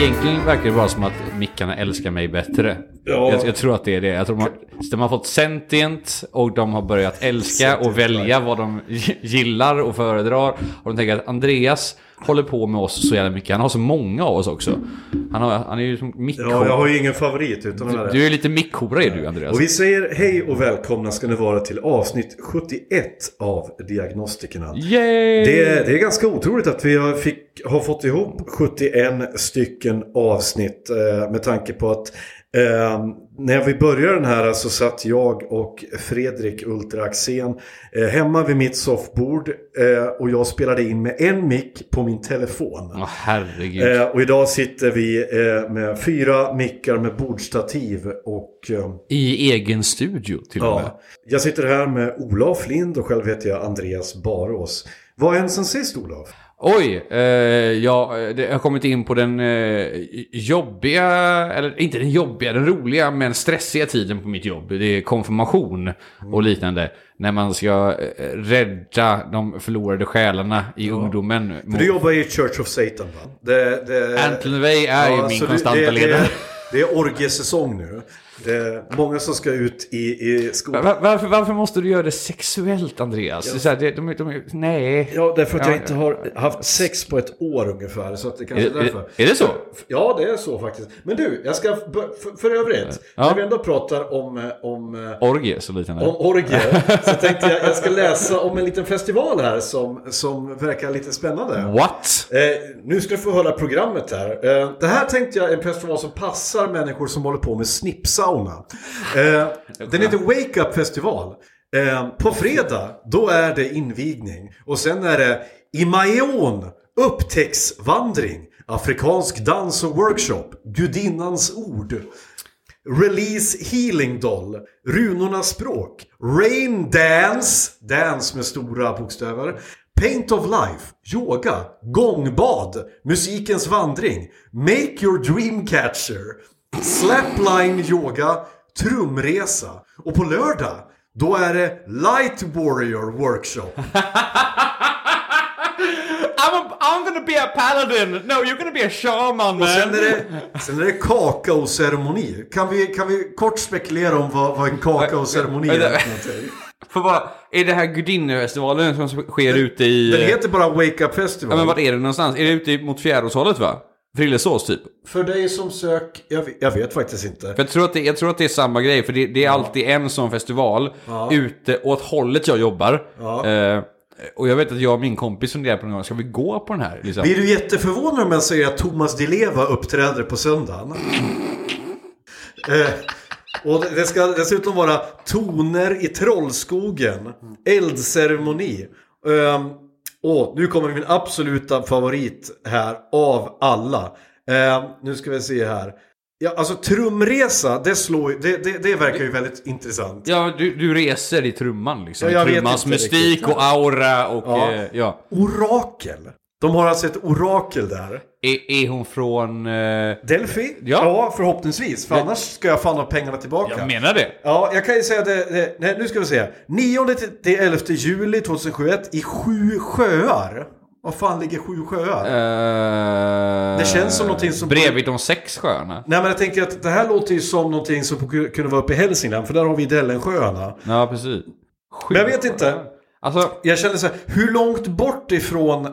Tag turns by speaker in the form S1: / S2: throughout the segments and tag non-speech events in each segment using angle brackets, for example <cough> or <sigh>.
S1: Egentligen verkar det vara som att mickarna älskar mig bättre.
S2: Ja.
S1: Jag, jag tror att det är det. Jag tror de har, de har fått sentient och de har börjat älska och välja vad de <laughs> gillar och föredrar. Och de tänker att Andreas håller på med oss så jävla mycket. Han har så många av oss också. Han, har, han är ju som
S2: Ja,
S1: mickhora.
S2: jag har ju ingen favorit utan
S1: du,
S2: här.
S1: du är lite mickhora är du Andreas.
S2: Och vi säger hej och välkomna ska ni vara till avsnitt 71 av Diagnostikerna.
S1: Yay!
S2: Det är, det är ganska otroligt att vi har, fick, har fått ihop 71 stycken avsnitt eh, med tanke på att eh, när vi började den här så satt jag och Fredrik Ultra Axén eh, hemma vid mitt soffbord eh, och jag spelade in med en mick på min telefon.
S1: Åh herregud.
S2: Eh, och idag sitter vi eh, med fyra mickar med bordstativ och eh,
S1: I egen studio till och med.
S2: Ja, jag sitter här med Olof Lind och själv heter jag Andreas Barås. Vad har hänt sen sist Olof?
S1: Oj, eh, ja, det jag har kommit in på den eh, jobbiga, eller inte den jobbiga, den roliga men stressiga tiden på mitt jobb. Det är konfirmation och liknande. När man ska eh, rädda de förlorade själarna i ungdomen.
S2: För du jobbar i Church of Satan va? Det, det,
S1: Anton LaVey är ju min konstanta
S2: det,
S1: ledare.
S2: det är orgesäsong nu. Det är många som ska ut i, i skolan.
S1: Va- Varför, varför måste du göra det sexuellt, Andreas? Det är så här, det, de, de, nej.
S2: Ja, därför att
S1: Ja,
S2: jag inte har haft sex på ett år ungefär. Så att det kanske
S1: Är-
S2: är därför.
S1: är- det så?
S2: Ja, det är så faktiskt. Men du, jag ska för, för, övrigt.
S1: Ja.
S2: När vi ändå pratar om, eh, om eh,
S1: Orgie och liknande.
S2: Om orgier. <laughs> Så tänkte jag jag ska läsa om en liten festival här som, som verkar lite spännande.
S1: What?
S2: Eh, nu ska du få höra programmet här. Eh, det här tänkte jag är en festival som passar människor som håller på med snippsauna. Eh, den heter Wake Up Festival. Eh, på fredag, då är det invigning. Och sen är det i Mayon, upptäcktsvandring, afrikansk dans och workshop, gudinnans ord. Release Healing Doll, Runornas språk, Rain Dance, dance med stora bokstäver, Paint of Life, Yoga, Gångbad, Musikens vandring, Make Your Dream Catcher, Slapline Yoga, Trumresa och på lördag då är det Light Warrior Workshop. <laughs>
S1: I'm, a, I'm gonna be a paladin! No, you're gonna be a shaman man!
S2: Och sen är det, <laughs> sen är det kakaoceremoni. Kan vi, kan vi kort spekulera om vad, vad en kakaoceremoni är för någonting?
S1: För är det här Gudinnefestivalen som sker ute i...
S2: Den heter bara Wake Up Festival.
S1: Ja men vart är det någonstans? Är det ute mot Fjäråshållet va? Frillesås typ?
S2: För dig som sök... Jag vet, jag vet faktiskt inte.
S1: För jag tror att det, jag tror att det är samma grej, för det, det är alltid en sån festival ute åt hållet jag jobbar.
S2: Ja.
S1: Eh, och jag vet att jag och min kompis funderar på någon gång, ska vi gå på den här? Liksom?
S2: Blir du jätteförvånad om jag säger att Thomas Di Leva uppträder på söndagen? <laughs> eh, och det ska dessutom vara toner i Trollskogen. Eldceremoni. Um, och nu kommer min absoluta favorit här av alla. Ehm, nu ska vi se här. Ja, alltså trumresa, det, slår, det, det, det verkar ju väldigt intressant.
S1: Ja, du, du reser i trumman liksom.
S2: Ja,
S1: Trummans mystik
S2: riktigt.
S1: och aura och
S2: Ja.
S1: ja. ja.
S2: Orakel. De har alltså ett orakel där.
S1: Är, är hon från... Eh,
S2: Delphi?
S1: Ja.
S2: förhoppningsvis. För annars ska jag fan ha pengarna tillbaka.
S1: jag menar det.
S2: Ja, jag kan ju säga det, det nej, nu ska vi se. 9 till till 11 juli 2021 i sju sjöar. Vad fan ligger sju sjöar?
S1: Eh,
S2: Det känns som någonting som-
S1: Bredvid de sex sjöarna.
S2: Nej men jag tänker att det här låter ju som någonting som kunde vara uppe i Hälsingland. För där har vi Dellensjöarna.
S1: Ja, precis. Sju
S2: Men jag vet inte.
S1: Alltså,
S2: Jag känner så här, hur långt bort ifrån eh,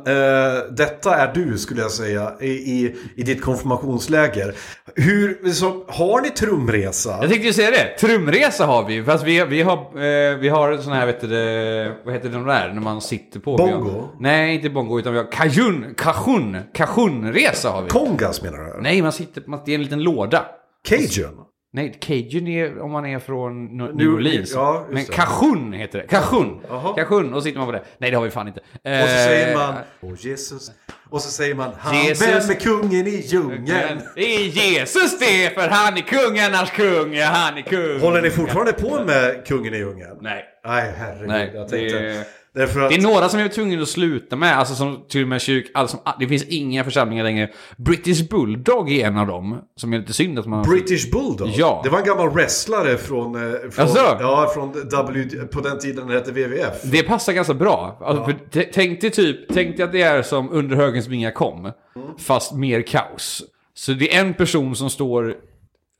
S2: detta är du skulle jag säga i, i, i ditt konfirmationsläger? Hur, så, har ni trumresa?
S1: jag tänkte ju säga det. Trumresa har vi. Fast vi, vi har, eh, vi har sån här, vet du, vad heter de där när man sitter på?
S2: Bongo?
S1: har, nej, inte bongo, utan vi har kajun, kajun, kajunresa har vi.
S2: Kongas menar du?
S1: nej, man sitter, man, det är en liten låda.
S2: Cajun?
S1: Nej, Cajun är om man är från New
S2: New-
S1: Orleans.
S2: ja,
S1: Men. Cajun heter det. Cajun. Cajun. Och så sitter man på det. Nej, det har vi fan inte. Eh,
S2: Och så säger man, åh Jesus. Och så säger man, han
S1: Jesus.
S2: vem är kungen i djungeln?
S1: Det är Jesus det, för han är kungarnas kung, ja han är kung.
S2: Håller ni fortfarande på med kungen i djungeln?
S1: Nej.
S2: Nej, herregud.
S1: Nej,
S2: jag tänkte,
S1: det-
S2: därför att,
S1: Det är några som är tvungna att sluta med, alltså som till och med kyrk, alltså, det finns inga församlingar längre. British Bulldog är en av dem, som är lite synd att man...
S2: British Bulldog?
S1: Ja.
S2: Det var en gammal wrestlare från, eh, från,
S1: Jaså?
S2: ja, från W, på den tiden det hette WWF.
S1: Det passar ganska bra. Alltså, t- tänk dig typ, tänk dig att det är som under högens vingar kom, fast mer kaos. Så det är en person som står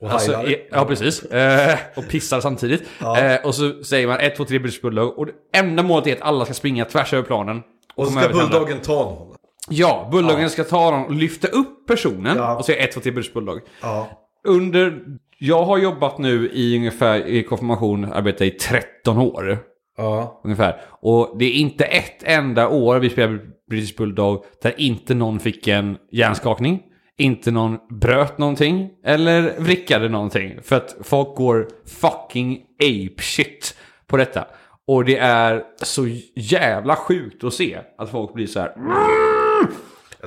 S2: Och
S1: Alltså, ja, precis. Eh, och pissar samtidigt. Eh, och så säger man 1, 2, 3 British Bulldog. Och det enda målet är att alla ska springa tvärs över planen.
S2: och så
S1: komma
S2: ska. Bulldoggen ta någon.
S1: Ja, Bulldoggen ska ta dem och lyfta upp personen.
S2: Ja.
S1: Och säga 1, 2, 3 British Bulldog.
S2: Ja.
S1: Under... Jag har jobbat nu i ungefär, i konfirmation, arbetat i 13 år.
S2: Ja.
S1: Ungefär. Och det är inte ett enda år vi spelade British Bulldog där inte någon fick en hjärnskakning. Inte någon bröt någonting. Eller vrickade någonting. För att folk går fucking ape shit på detta. Och det är så jävla sjukt att se att folk blir så här.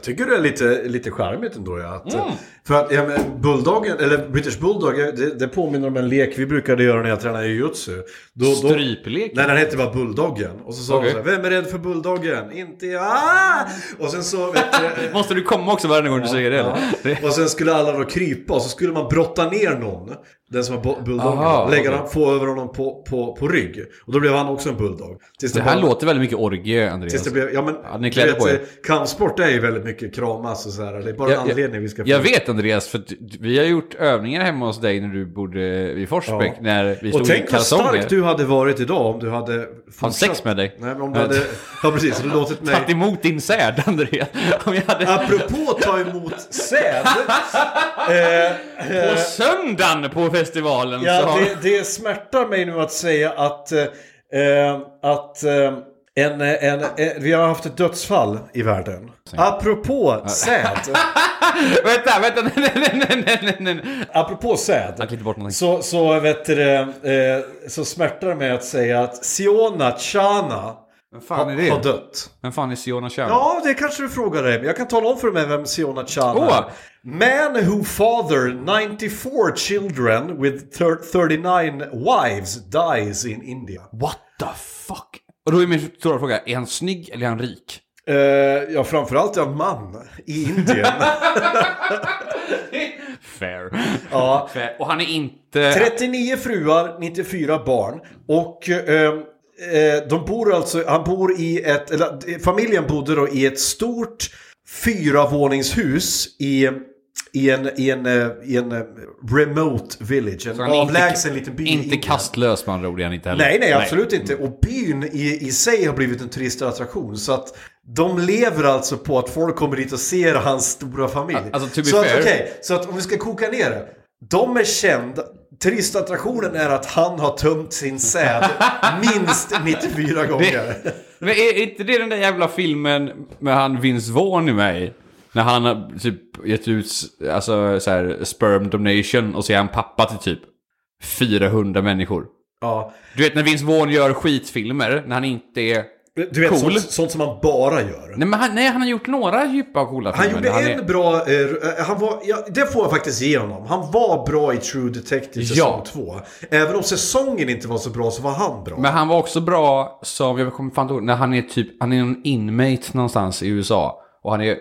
S2: Jag tycker det är lite, lite charmigt ändå. Ja, att,
S1: Mm.
S2: För att ja, men Bulldoggen, eller British Bulldog, det, det påminner om en lek vi brukade göra när jag tränade jujutsu. Då, då,
S1: Stryplek.
S2: Nej, den hette bara Bulldoggen. Och så sa
S1: Okej.
S2: de så här, vem är rädd för Bulldoggen? Inte jag! Och sen så, du, <laughs>
S1: Måste du komma också varje gång du säger det? Det-
S2: Och sen skulle alla då krypa och så skulle man brotta ner någon. Den som var bu- bulldoggen.
S1: Aha,
S2: lägga
S1: okej.
S2: den, få över honom på, på, på rygg. Och då blev han också en bulldog. Tills
S1: Det här
S2: bara-
S1: låter väldigt mycket orgie, Andreas.
S2: Tills det blev, ja men,
S1: Hade ni
S2: vet,
S1: på er?
S2: eh, kampsport är ju väldigt mycket kramas och så här. Det är bara en anledning vi ska
S1: Jag vet Andreas, för vi har gjort övningar hemma hos dig när du bodde vid Forsbäck.
S2: Ja.
S1: När vi stod
S2: Och
S1: i
S2: tänk vad stark du hade varit idag om du hade fortsatt...
S1: sex med dig.
S2: Nej men om du hade... Ja <laughs> precis, du låtit mig...
S1: Tagit emot din säd, Andreas. <laughs> Om jag hade...
S2: Apropå ta emot säd. <laughs> eh,
S1: På söndagen på festivalen
S2: Ja, det, det smärtar mig nu att säga att, eh, att eh, en, en, en, vi har haft ett dödsfall i världen. Apropå säd. <laughs>
S1: vänta, vänta, nej, nej, nej, nej, nej,
S2: apropå säd. Så, så, vet du, eh, så smärtar det mig att säga att Siona Chana
S1: Vem fan är
S2: har,
S1: det?
S2: har dött.
S1: Vem fan är Siona Chan?
S2: Ja, det kanske du frågar dig. Jag kan tala om för dig vem Siona Chan
S1: Åh!
S2: är. Man who fathered 94 children with thir- 39 wives dies in India.
S1: What the fuck? Och då är min stora fråga, är han snygg eller är han rik?
S2: Eh, ja, framförallt är han man i Indien. <laughs> <laughs>
S1: Fair.
S2: ja.
S1: Fair. Och han är inte...
S2: 39 fruar, 94 barn. Och eh, de bor alltså, han bor i ett, eller eh, familjen bodde då i ett stort fyravåningshus i, i en, i en, eh, i en eh, remote village. En avlägsen liten by
S1: Inte kastlös med andra ord han inte heller.
S2: Nej, nej, absolut inte. Och byn i, i sig har blivit en turistattraktion. Så att de lever alltså på att folk kommer dit och ser hans stora familj.
S1: Alltså, to be
S2: så, att,
S1: fair-
S2: okej, så att om vi ska koka ner det. De är kända. Turistattraktionen är att han har tömt sin säd <laughs> minst 94 gånger.
S1: Men är inte det den där jävla filmen med han Vince Vaughn i mig? När han har typ gett ut alltså, så här, sperm donation och så är han pappa till typ 400 människor.
S2: Ja.
S1: Du vet när Vince Vaughn gör skitfilmer, när han inte är...
S2: Du vet,
S1: Cool.
S2: sånt, sånt som man bara gör.
S1: Nej, men han, nej, han har gjort några djupa och coola
S2: Han
S1: filmer.
S2: gjorde
S1: där
S2: en
S1: är...
S2: bra, eh, han var, ja, det får jag faktiskt ge honom. Han var bra i True Detective säsong
S1: Ja.
S2: 2. Även om säsongen inte var så bra så var han bra.
S1: Men han var också bra som, jag kommer fan ihåg, när han är typ, han är en inmate någonstans i USA. Och han är eh,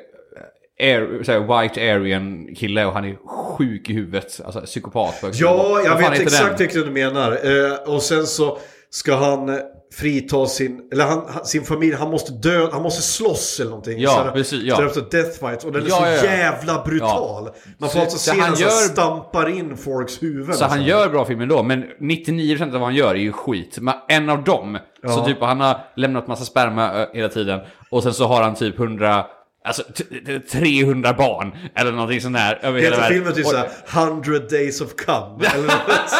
S1: air, så här, white aryan kille och han är sjuk i huvudet. Alltså psykopat.
S2: Ja, jag vet exakt vilken du menar. Eh, och sen så, ska han eh, frita sin, eller han, sin familj, han måste dö, han måste slåss eller någonting.
S1: Ja,
S2: Så
S1: precis, ja.
S2: Efter death fight och den är
S1: Ja,
S2: så
S1: ja,
S2: jävla brutal. Man får
S1: Så-
S2: alltså
S1: så
S2: se
S1: han
S2: han
S1: gör-
S2: stampar in folks huvuden.
S1: Så han gör bra filmer då, men 99% av vad han gör är ju skit. Men en av dem, så typ han har lämnat massa sperma hela tiden. Och sen så har han typ 100, alltså t- t- 300 barn. Eller någonting sånt där över hela världen.
S2: filmen typ såhär 100 days of cum? Eller något.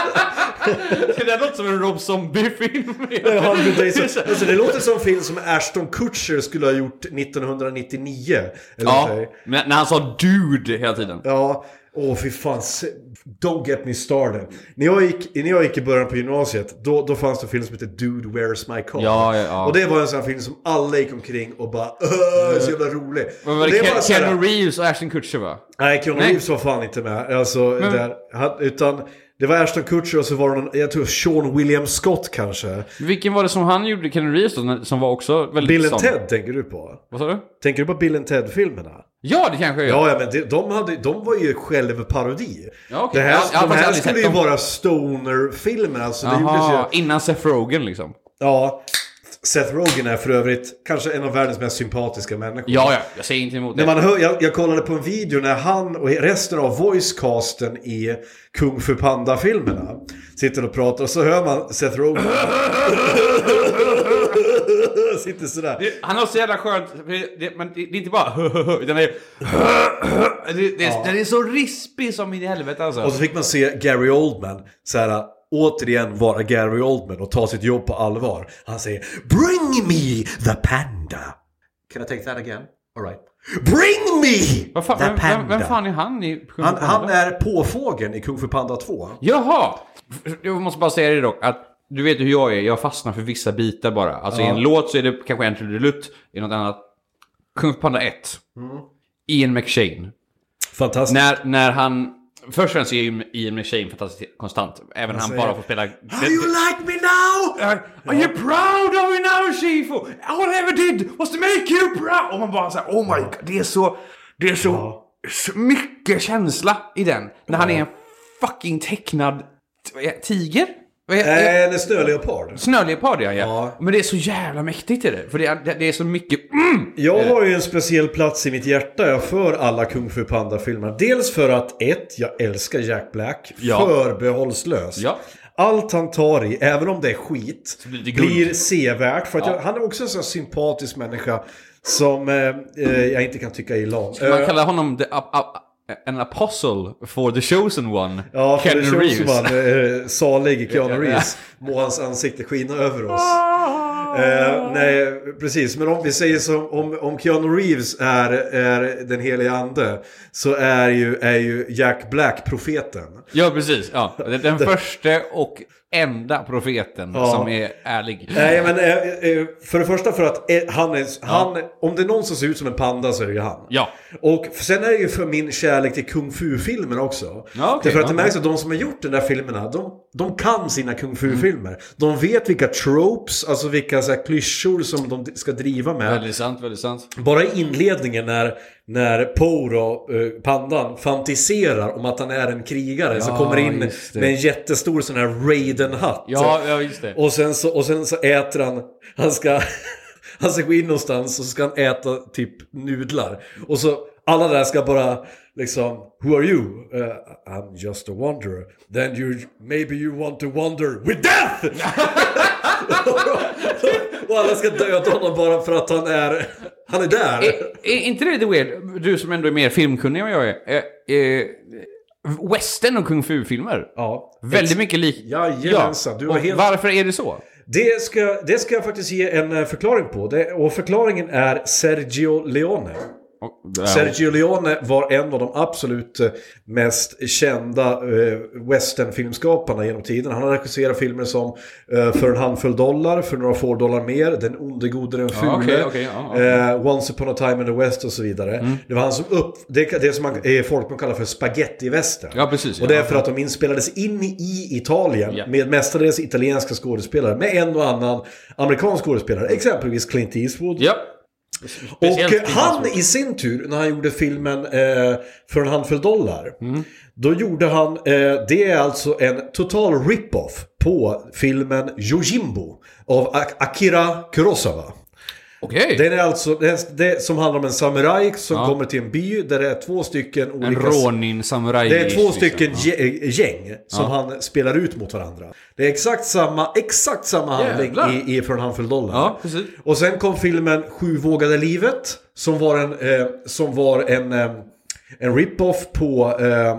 S2: <laughs>
S1: Det där låter som en Rob Zombie-film. <laughs>
S2: Nej, 100 days of... <laughs> alltså, det låter som en film som Ashton Kutcher skulle ha gjort 1999. Eller
S1: Ja, när han sa dude hela tiden.
S2: Ja, åh fy fan. Don't get me started. När jag gick, när jag gick i början på gymnasiet, då, då fanns det en film som heter Dude Where's My Car.
S1: Ja, ja, ja.
S2: Och det var en sån här film som alla gick omkring och bara Åh, så jävla rolig.
S1: Men var det
S2: här-
S1: Keanu Reeves och Ashton Kutcher va?
S2: Nej, Keanu. Reeves var fan inte med. Alltså, där, han, utan det var Ashton Kutcher och så var det någon, jag tror Sean William Scott kanske.
S1: Vilken var det som han gjorde, Keanu Reeves då, som var också väldigt
S2: Bill and? Ted tänker du på?
S1: Vad sa du?
S2: Tänker du på Bill and Ted-filmerna?
S1: Ja, det kanske jag gör.
S2: Ja, ja, men det, de, hade, de var ju självparodi.
S1: Ja, okej.
S2: Det här,
S1: har
S2: de här skulle ju
S1: sett
S2: vara stoner-filmer. Alltså,
S1: Jaha,
S2: ju,
S1: innan Seth Rogen liksom.
S2: ja, Seth Rogen är för övrigt kanske en av världens mest sympatiska människor.
S1: Ja, ja, jag säger inte emot
S2: När
S1: det.
S2: man hör, jag, jag kollade på en video när han och resten av voicecasten i Kung Fu Panda-filmerna sitter och pratar och så hör man Seth Rogen sitter sådär.
S1: Det- Han har så jävla skönt, det, det, men det, det är inte bara utan det är... Det, det,
S2: Ja.
S1: Den är så rispig som in i helvete alltså.
S2: Och så fick man se Gary Oldman så här, återigen vara Gary Oldman och ta sitt jobb på allvar. Han säger Bring me the panda. Can I take that again? Alright. Bring me
S1: Vad fan,
S2: the
S1: vem,
S2: panda.
S1: vem, vem fan är han i Kung
S2: han,
S1: Fu
S2: han
S1: Panda?
S2: är påfågeln i Kung Fu Panda 2.
S1: Jaha! Jag måste bara säga det dock, att du vet hur jag är, jag fastnar för vissa bitar bara. Alltså i en låt så är det kanske en trudelutt, i något annat. Kung Panda 1.
S2: Mm.
S1: Ian McShane.
S2: Fantastiskt.
S1: När, när han... Först och främst är ju Ian McShane fantastiskt konstant. Även han
S2: säger-
S1: bara får spela...
S2: How you like me now?
S1: Are you proud of me now, Shifu? All I ever did was to make you proud! Och man bara såhär, oh my god, det är så... Det är så, så mycket känsla i den. När han är en fucking tecknad vad är- är-
S2: Äh, snöleopard.
S1: Snöleopard ja, ja. Men det är så jävla mäktigt i det. För det är, det, är så mycket... Mm!
S2: Jag har ju en speciell plats i mitt hjärta för alla Kung Fu Panda-filmer. Dels för att ett, jag älskar Jack Black.
S1: Ja.
S2: Förbehållslös.
S1: Ja.
S2: Allt han tar i, även om det är skit,
S1: blir det
S2: blir sevärt. För att
S1: Ja.
S2: jag, han är också en sån sympatisk människa som eh, eh, jag inte kan tycka illa om.
S1: Man
S2: Eh,
S1: kallar honom the, a, a, an apostle for the chosen one.
S2: Ja, för
S1: Keanu
S2: som
S1: Reeves.
S2: han, eh, salig <laughs> Keanu. Reeves. Må hans ansikte skina över oss. Eh, nej, precis. Men om vi säger som om, om Keanu Reeves är, är den heliga ande så är ju, är ju Jack Black profeten.
S1: Ja, precis. Ja. Den <laughs> första och enda profeten
S2: Ja.
S1: som är ärlig.
S2: Nej, men eh, eh, för det första för att eh, han är, han, om det är någon som ser ut som en panda så är det ju han.
S1: Ja.
S2: Och sen är det ju för min kärlek till kung fu-filmer också.
S1: Ja, okej,
S2: Därför att det märks att de som har gjort de där filmerna, de, de kan sina kung fu-filmer. De vet vilka tropes, alltså vilka så här, klyschor som de ska driva med.
S1: Väldigt sant, väldigt sant.
S2: Bara i inledningen när, när Po då, eh, pandan, fantiserar om att han är en krigare
S1: Ja,
S2: kommer in med en jättestor sån här Raiden-hatt.
S1: Ja, ja just det.
S2: Och sen, så, och sen så äter han, han ska, <laughs> han ska gå in någonstans och så ska han äta typ nudlar. Och så alla där ska bara liksom, Who are you? Uh, I'm just a wanderer. Then you, maybe you want to wander with death! <laughs> och alla ska döda honom bara för att han är, han är där.
S1: Är, är inte det lite weird? Du som ändå är mer filmkunnig än vad jag är. är, är western och kung fu-filmer.
S2: Ja.
S1: Väldigt mycket lik.
S2: Jajamensan,
S1: Och
S2: helt-
S1: Varför är det så?
S2: Det ska, det ska jag faktiskt ge en eh, förklaring på. Det, och förklaringen är Sergio Leone. Sergio Leone var en av de absolut eh, mest kända eh, westernfilmskaparna genom tiden. Han har regisserat filmer som eh, För en handfull dollar, För några få dollar mer, Den onde, gode, den fule,
S1: okej, okej, ja, ja.
S2: eh, Once upon a time in the West och så vidare. Det var han som upp... Det, det som man, folk man kallar för spaghetti-western.
S1: Ja, precis,
S2: Och det är
S1: ja.
S2: för att de inspelades in i Italien
S1: Ja.
S2: med mestadels italienska skådespelare. Med en och annan amerikansk skådespelare. Exempelvis Clint Eastwood.
S1: Ja. Speciellt
S2: Och han i sin tur, när han gjorde filmen eh, För en handfull dollar.
S1: Mm.
S2: Då gjorde han, eh, det är alltså en total rip-off på filmen Yojimbo av Akira Kurosawa.
S1: Okej.
S2: Den är alltså, det, det som handlar om en samuraj som
S1: Ja.
S2: kommer till en by där det är två stycken
S1: En
S2: olika...
S1: rånin samuraj.
S2: Det är två stycken
S1: Ja.
S2: gä- gäng som han spelar ut mot varandra. Det är exakt samma, exakt samma handling
S1: Jävlar.
S2: i, i För en handfull dollar.
S1: Ja, precis.
S2: Och sen kom filmen Sju vågade livet. Som var en, eh, som var en, eh, en rip-off på eh,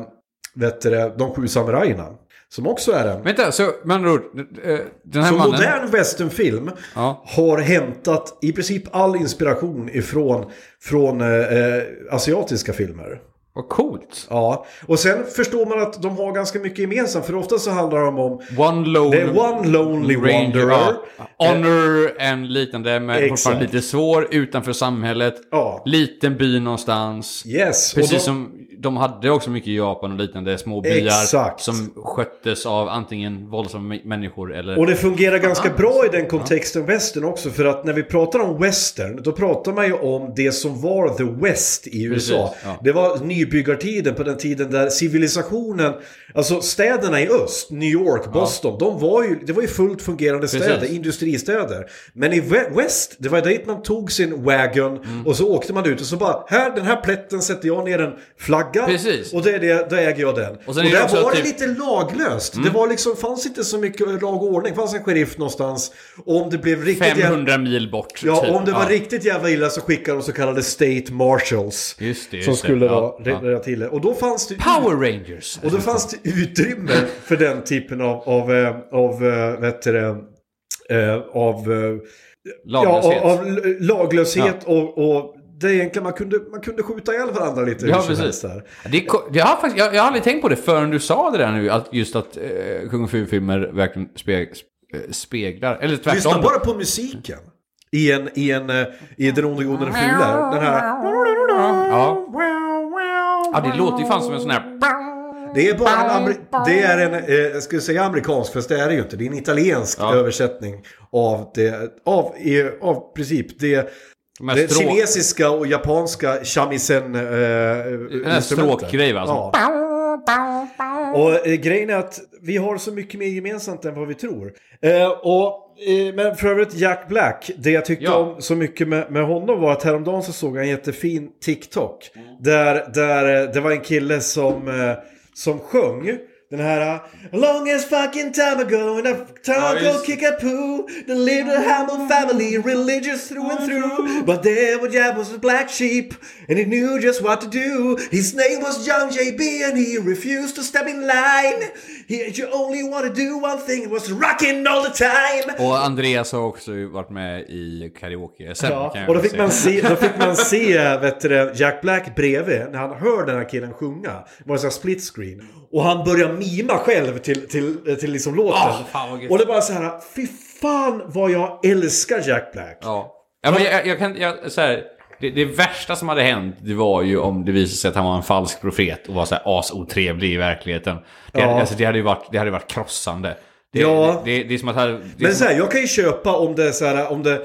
S2: vet du, det, De sju samurajerna. Som också är en.
S1: Vänta, så med andra ord. eh, Den här
S2: Så
S1: mannen.
S2: modern westernfilm
S1: Ja.
S2: har hämtat i princip all inspiration ifrån från eh, eh, asiatiska filmer.
S1: Vad coolt.
S2: Ja, och sen förstår man att de har ganska mycket gemensamt. För ofta så handlar de om
S1: One lone...
S2: Det är One Lonely Wanderer.
S1: Ja. Honor and liknande, men fortfarande lite svår utanför samhället.
S2: Ja.
S1: Liten by någonstans.
S2: Yes. och
S1: Precis
S2: de-
S1: som de hade också mycket i Japan och liknande små byar
S2: Exakt.
S1: som sköttes av antingen våldsamma mä- människor eller...
S2: Och det fungerar ganska bra i den kontexten western också. För att när vi pratar om western, då pratar man ju om det som var the west i USA.
S1: Precis, ja.
S2: Det var nybyggartiden på den tiden där civilisationen, alltså städerna i öst, New York, Boston, de var ju, det var ju fullt fungerande städer,
S1: Precis.
S2: industristäder. Men i west, det var dit man tog sin wagon
S1: Mm.
S2: och så åkte man ut och så bara, här, den här plätten sätter jag ner en flagga.
S1: Precis.
S2: Och det är det, då äger jag den.
S1: Och
S2: Och,
S1: sen
S2: där var det
S1: typ-
S2: lite laglöst. Det var liksom, fanns inte så mycket lag och ordning. Det fanns en sheriff någonstans. Och om det blev riktigt jävla,
S1: 500 mil bort.
S2: Ja,
S1: typ.
S2: om det var
S1: Ja.
S2: riktigt jävla illa så skickade de så kallade State Marshals.
S1: Just det, just
S2: som skulle
S1: Ja, ja.
S2: rädda till det. Och då fanns det...
S1: Power Rangers.
S2: Och då fanns det utrymme för den typen av, av, eh, av eh, vet du eh, av,
S1: Laglöshet.
S2: Ja, av, av laglöshet och, och det är egentligen man kunde, man kunde skjuta ihjäl varandra lite
S1: Ja, precis.
S2: där.
S1: Det jag, har faktiskt, jag, jag har aldrig tänkt på det förrän du sa det där nu, att just att eh, Kung Fu-filmer verkligen speg, sp- speglar, eller tvärtom.
S2: Lyssna bara på musiken. I en, i en, eh, i Den onde, gode, den fule. Den här...
S1: Ja. ja, det låter ju fan som en sån här...
S2: Det är bara en, det är en eh, jag skulle säga amerikansk, fast det är det ju inte. Det är en italiensk
S1: Ja.
S2: översättning av det, av, av princip det,
S1: De
S2: det
S1: strå-
S2: kinesiska och japanska shamisen eh,
S1: Den här? Alltså.
S2: Ja. Och eh, grejen är att vi har så mycket mer gemensamt än vad vi tror. Eh, och, eh, men för övrigt Jack Black, det jag tyckte
S1: Ja.
S2: om så mycket med, med honom var att häromdagen så såg jag en jättefin TikTok. Där, där eh, det var en kille som, eh, som sjöng den här Longest fucking time ago in a
S1: Ja,
S2: taco
S1: just.
S2: kickapoo They lived a humble family religious through and through But there was yeah, was a black sheep And he knew just what to do His name was Young JB and he refused to step in line he, You only want to do one thing It was rocking all the time
S1: Och Andreas har också varit med i karaoke sen
S2: Ja, och då fick, man se, då fick man se vet du, Jack Black bredvid när han hör den här killen sjunga. Det var en sån här split screen. Och han börjar mima själv till, till, till liksom låten.
S1: Ah, fan
S2: och det var så här, fy fan vad jag älskar Jack Black.
S1: Ja. ja men jag, jag kan... Jag, så här, det, det värsta som hade hänt det var ju om det visade sig att han var en falsk profet och var så här asotrevlig i verkligheten. Det, hade,
S2: Ja.
S1: alltså, det, hade, ju varit, det hade varit krossande. Det,
S2: Ja.
S1: det, det, det är som att... Det,
S2: Men så här, jag kan ju köpa om det är så här, om det...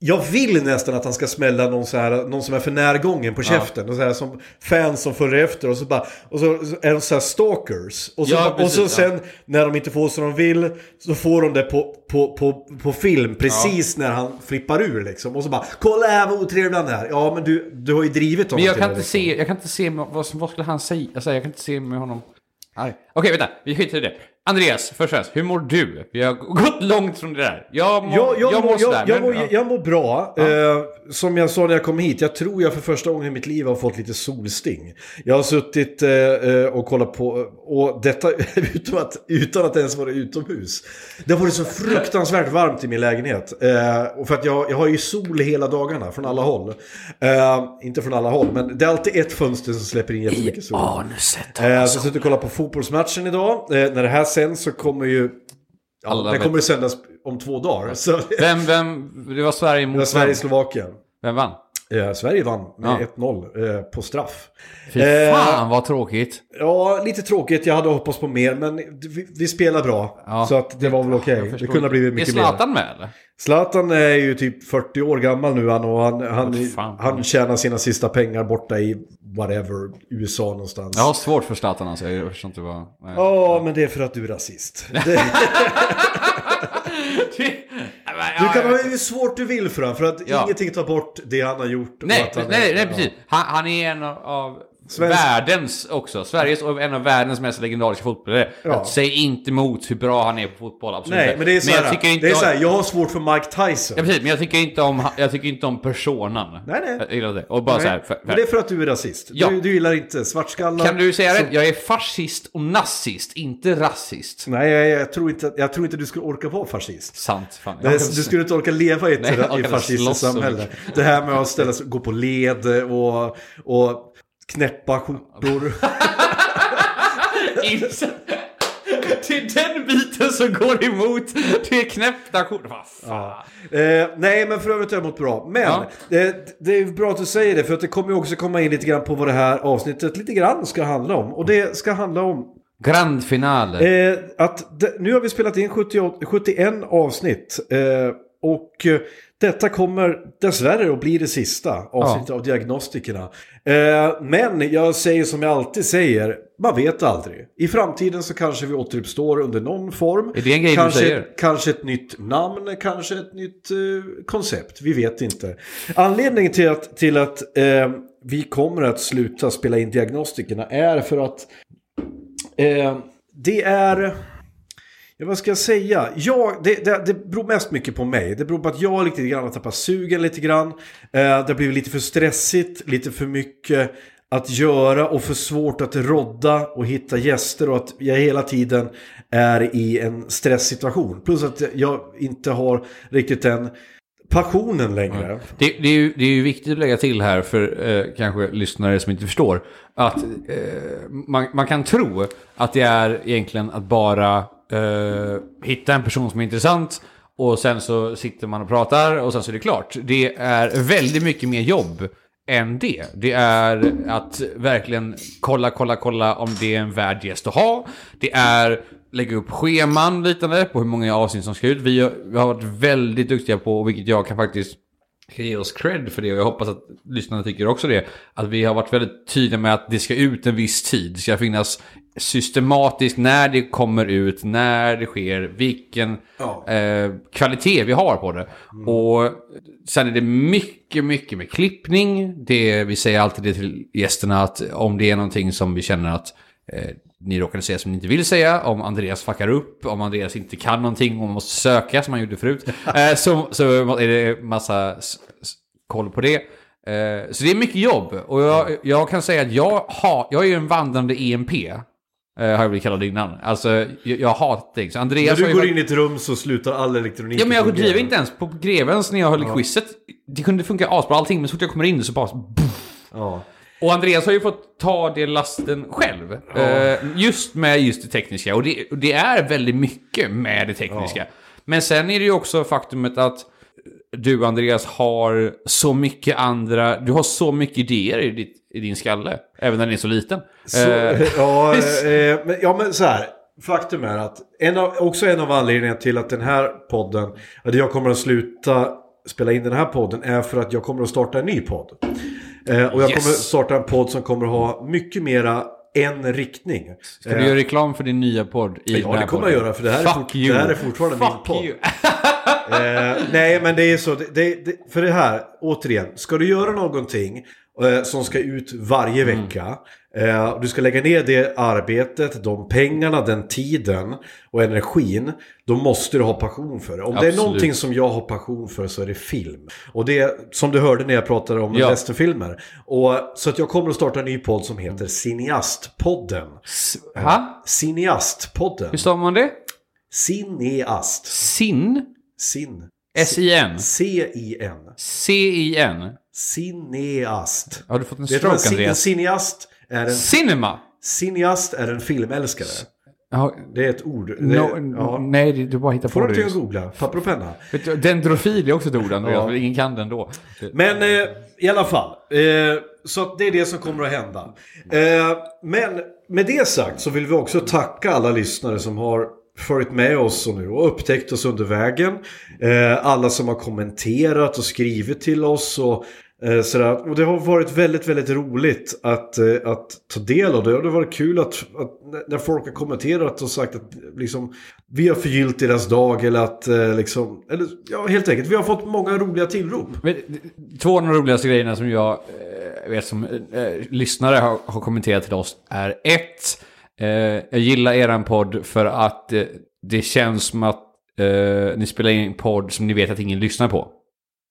S2: Jag vill nästan att han ska smälla någon, så här, någon som är för närgången på käften. Och så här, som fans som följer efter och så bara... Och så är de så här stalkers. Och så,
S1: Ja,
S2: och så
S1: precis, ja.
S2: sen när de inte får som de vill så får de det på, på, på, på film precis när han flippar ur liksom. Och så bara kolla här vad otrevlig han är. Ja men du, du har ju drivit honom
S1: Men jag kan, inte
S2: liksom.
S1: se, jag kan inte se vad, vad skulle han säga. Alltså, jag kan inte se med honom. Okej, vänta. Vi skiter i det. Andreas, först och främst, hur mår du? Vi har gått långt från det där. Jag mår,
S2: Jag, jag,
S1: jag
S2: mår,
S1: mår sådär.
S2: jag,
S1: men,
S2: mår,
S1: ja.
S2: bra. Eh, som jag sa när jag kom hit, jag tror jag för första gången i mitt liv har fått lite solsting. Jag har suttit eh, eh, och kollat på, och detta <laughs> utan att, utan att ens vara utomhus. Det har varit så fruktansvärt varmt i min lägenhet. Eh, och för att jag, jag har ju sol hela dagarna från alla håll. Eh, inte från alla håll, men det är alltid ett fönster som släpper in jättemycket sol.
S1: Anuset.
S2: Eh, så jag sitter och kollar på fotbollsmatchen idag. Eh, när det här sänds så kommer ju... Ja,
S1: Alla
S2: den
S1: vet.
S2: kommer att sändas om två dagar. Så
S1: Vem, vem, det var Sverige
S2: det var
S1: mot?
S2: Sverige-Slovakien.
S1: Vem vann?
S2: Eh, Sverige vann med
S1: Ja.
S2: 1-0 eh, på straff.
S1: Fy
S2: Eh,
S1: fan vad tråkigt.
S2: Ja, lite tråkigt. Jag hade hoppats på mer, men vi, vi spelar bra.
S1: Ja.
S2: Så att det var väl okej.
S1: Jag
S2: Det kunde ha blivit
S1: Är
S2: mycket mer.
S1: Zlatan med eller?
S2: Zlatan är ju typ 40 år gammal nu han och han, han,
S1: fan.
S2: han tjänar sina sista pengar borta i whatever, USA någonstans.
S1: Jag har svårt för Zlatan alltså. Jag förstår inte vad...
S2: Ja, men det är för att du är rasist. <laughs> <laughs> Du kan ha hur svårt du vill för honom, för att
S1: Ja.
S2: ingenting tar bort det han har gjort.
S1: Nej, nej, nej, precis. Han, han är en av
S2: Svensk-
S1: världens också. Sveriges och en av världens mest legendariska fotbollare.
S2: Ja.
S1: Säger inte emot hur bra han är på fotboll, absolut
S2: Nej, men det är så
S1: jag tycker inte
S2: det är
S1: om-
S2: så här, jag har svårt för Mike Tyson.
S1: Ja, precis. Men jag tycker inte om, jag tycker inte om personen.
S2: Nej, nej.
S1: Jag gillar det. Och bara
S2: Nej,
S1: så här, för,
S2: Men det är för att du är rasist.
S1: Ja.
S2: Du, du gillar inte svartskallar.
S1: Kan du säga
S2: som-
S1: rätt? Jag är fascist och nazist, inte rasist.
S2: Nej, jag, jag, tror inte, jag tror inte du skulle orka vara fascist.
S1: Sant. Fan.
S2: Det, du skulle inte orka leva i ett,
S1: Nej,
S2: i fascistiskt
S1: så
S2: samhälle. Det här med att ställa sig, gå på led och, och knäppa skjortor. <laughs>
S1: Det är den biten som går emot. Det är knäppta. Vad fan.
S2: Eh, nej, men för övrigt har jag mått bra. Men
S1: Ja.
S2: det, det är bra att du säger det, för att det kommer ju också komma in lite grann på vad det här avsnittet lite grann ska handla om. Och det ska handla om
S1: Grand finale.
S2: Eh, att det, nu har vi spelat in 78, 71 avsnitt. Eh, och eh, detta kommer dessvärre att bli det sista avsnittet av Diagnostikerna. Eh, men jag säger som jag alltid säger, man vet aldrig. I framtiden så kanske vi återuppstår under någon form.
S1: Är det en grej du
S2: kanske,
S1: säger?
S2: Kanske ett nytt namn, kanske ett nytt eh, koncept. Vi vet inte. Anledningen till att, till att eh, vi kommer att sluta spela in Diagnostikerna är för att Eh, det är... Ja, vad ska jag säga? Jag, det, det, det beror mest mycket på mig. Det beror på att jag lite grann har tappat sugen lite grann. Eh, det har blivit lite för stressigt, lite för mycket att göra och för svårt att rodda och hitta gäster och att jag hela tiden är i en stresssituation. Plus att jag inte har riktigt den passionen längre.
S1: Det, det, är ju, det är ju viktigt att lägga till här för eh, kanske lyssnare som inte förstår. Att eh, man, man kan tro att det är egentligen att bara eh, hitta en person som är intressant och sen så sitter man och pratar och sen så är det klart. Det är väldigt mycket mer jobb än det. Det är att verkligen kolla, kolla, kolla om det är en värd gäst att ha. Det är lägga upp scheman liknande på hur många avsnitt som ska ut. Vi har, vi har varit väldigt duktiga på, och vilket jag kan faktiskt ge oss cred för det och jag hoppas att lyssnarna tycker också det. Att vi har varit väldigt tydliga med att det ska ut en viss tid. Det ska finnas systematiskt när det kommer ut, när det sker, vilken
S2: Ja.
S1: eh, kvalitet vi har på det. Och sen är det mycket, mycket med klippning. Det, vi säger alltid det till gästerna att om det är någonting som vi känner att eh, ni råkade säga som ni inte vill säga, om Andreas fuckar upp, om Andreas inte kan någonting och man måste söka som han gjorde förut, <laughs> eh, så, så är det massa koll på det. Eh, så det är mycket jobb och jag, jag kan säga att jag, har, jag är ju en vandrande EMP. eh, Har jag blivit kallad innan. Alltså, jag, jag hatar det. Så
S2: När
S1: Andreas har
S2: du går
S1: varit-
S2: in i ett rum så slutar all elektronik
S1: Ja men jag driver inte ens på Grevens när jag höll i quizet. Det kunde funka asbra allting, men så fort jag kommer in så bara...
S2: Ja.
S1: Och Andreas har ju fått ta det lasten själv. Eh, just med just det tekniska. Och det, det är väldigt mycket med det tekniska. Men sen är det ju också faktumet att du Andreas har så mycket andra, du har så mycket idéer i, ditt, i din skalle. Även när den är så liten.
S2: Så,
S1: Eh, <laughs>
S2: ja, <laughs> eh, men, ja, men så här. Faktum är att en av, också en av anledningarna till att den här podden, att jag kommer att sluta spela in den här podden är för att jag kommer att starta en ny podd. Eh, och jag
S1: Yes.
S2: kommer starta en podd som kommer ha mycket mera en riktning.
S1: Ska du göra reklam för din nya podd i
S2: Ja, det kommer
S1: podden?
S2: jag göra för det här, är,
S1: Fuck
S2: fort,
S1: you.
S2: det här är fortfarande min
S1: Fuck
S2: podd.
S1: you. <laughs> <laughs>
S2: Eh, nej, men det är så. Det, det, det, för det här, återigen, ska du göra någonting eh, som ska ut varje
S1: Mm.
S2: vecka. Eh, du ska lägga ner det arbetet, de pengarna, den tiden och energin. Då måste du ha passion för det. Om det är
S1: Absolut.
S2: någonting som jag har passion för så är det film. Och det är som du hörde när jag pratade om
S1: Ja.
S2: westernfilmer. Och, så att jag kommer att starta en ny podd som heter Cineastpodden.
S1: Ha?
S2: Cineastpodden.
S1: Hur stavar man det?
S2: Cineast.
S1: Sin?
S2: Sin.
S1: S-I-N?
S2: C-I-N.
S1: C-I-N?
S2: Cineast.
S1: Har du fått en
S2: du
S1: stroke
S2: cin- en
S1: Andreas?
S2: cineast är? En,
S1: Cinema!
S2: cineast är en filmälskare.
S1: Ja,
S2: Det är ett ord. Det,
S1: no,
S2: ja.
S1: Nej, du bara hittar
S2: Får
S1: på
S2: du
S1: det.
S2: inte googla? Papper och penna.
S1: Du, Dendrofil är också ett ord, Andreas,
S2: Ja.
S1: ingen kan den då.
S2: Men eh, i alla fall. Eh, så det är det som kommer att hända. Eh, men med det sagt så vill vi också tacka alla lyssnare som har följt med oss och nu och upptäckt oss under vägen. Eh, alla som har kommenterat och skrivit till oss och Eh, sådär. Och det har varit väldigt, väldigt roligt att, eh, att ta del av det. Och det har varit kul att, att när folk har kommenterat och sagt att liksom, vi har förgyllt deras dag eller att eh, liksom, eller ja helt enkelt, vi har fått många roliga tillrop.
S1: Två av de roligaste grejerna som jag vet som eh, lyssnare har, har kommenterat till oss är ett, eh, jag gillar eran podd för att eh, det känns som att eh, ni spelar in en podd som ni vet att ingen lyssnar på.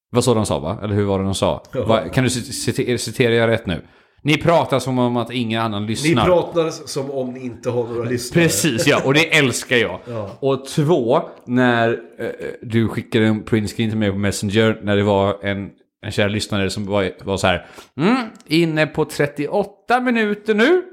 S1: Vad så de sa va? Eller hur var det de sa? Va, kan du citera, citera jag rätt nu? Ni pratar som om att ingen annan
S2: Ni
S1: lyssnar.
S2: pratar som om ni inte har några lyssnare.
S1: Precis ja, och det älskar jag.
S2: Ja.
S1: Och två, när eh, du skickade en printscreen till mig på Messenger när det var en, en kär lyssnare som var, var så här. Mm, inne på 38 minuter nu.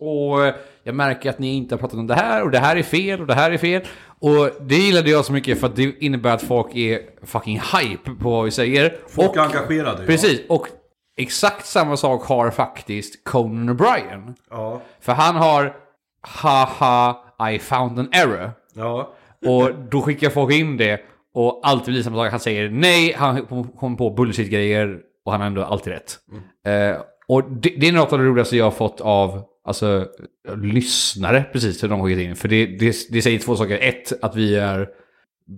S1: Och eh, jag märker att ni inte har pratat om det här och det här är fel och det här är fel. Och det gillade jag så mycket för att det innebär att folk är fucking hype på vad vi säger.
S2: Folk
S1: och,
S2: är engagerade. ja.
S1: Precis, och exakt samma sak har faktiskt Conan O'Brien.
S2: Ja.
S1: För han har haha I found an error.
S2: ja.
S1: Och då skickar folk in det och alltid blir samma sak. Han säger nej, han kommer på bullshit-grejer och han har ändå alltid rätt. Eh, och det, det är något av det roligaste jag har fått av alltså, lyssnare precis till de har skickat in. För det, det, det säger två saker. Ett, att vi är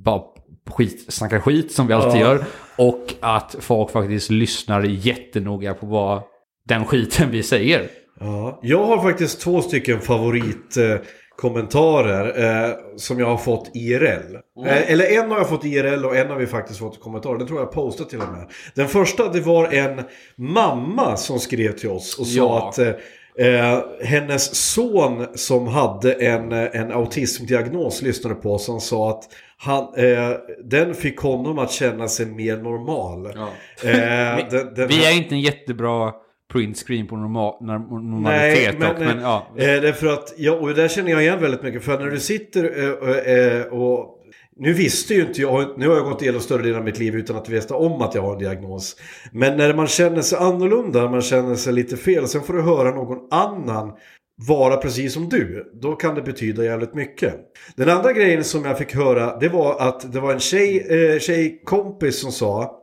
S1: bara skit, snackar skit som vi alltid
S2: Ja.
S1: gör. Och att folk faktiskt lyssnar jättenoga på vad den skiten vi säger.
S2: Ja, jag har faktiskt två stycken favoritkommentarer eh, som jag har fått IRL. Eh, eller en har jag fått IRL och en har vi faktiskt fått kommentarer. Den tror jag postat till och med. Den första det var en mamma som skrev till oss och sa
S1: Ja.
S2: att eh, Eh, hennes son som hade en, eh, en autismdiagnos lyssnade på oss. Han sa att han, eh, den fick honom att känna sig mer normal. Eh, <laughs> den, den
S1: Vi är inte en jättebra printscreen på normal, norm- normalitet dock, men ja.
S2: Eh, det är för att, ja, och där känner jag igen väldigt mycket. För när du sitter eh, eh, och... Nu visste ju inte jag, nu har jag gått igenom större delen av mitt liv utan att veta om att jag har en diagnos. Men när man känner sig annorlunda, man känner sig lite fel, sen får du höra någon annan vara precis som du. Då kan det betyda jävligt mycket. Den andra grejen som jag fick höra, det var att det var en tjej, eh, tjejkompis som sa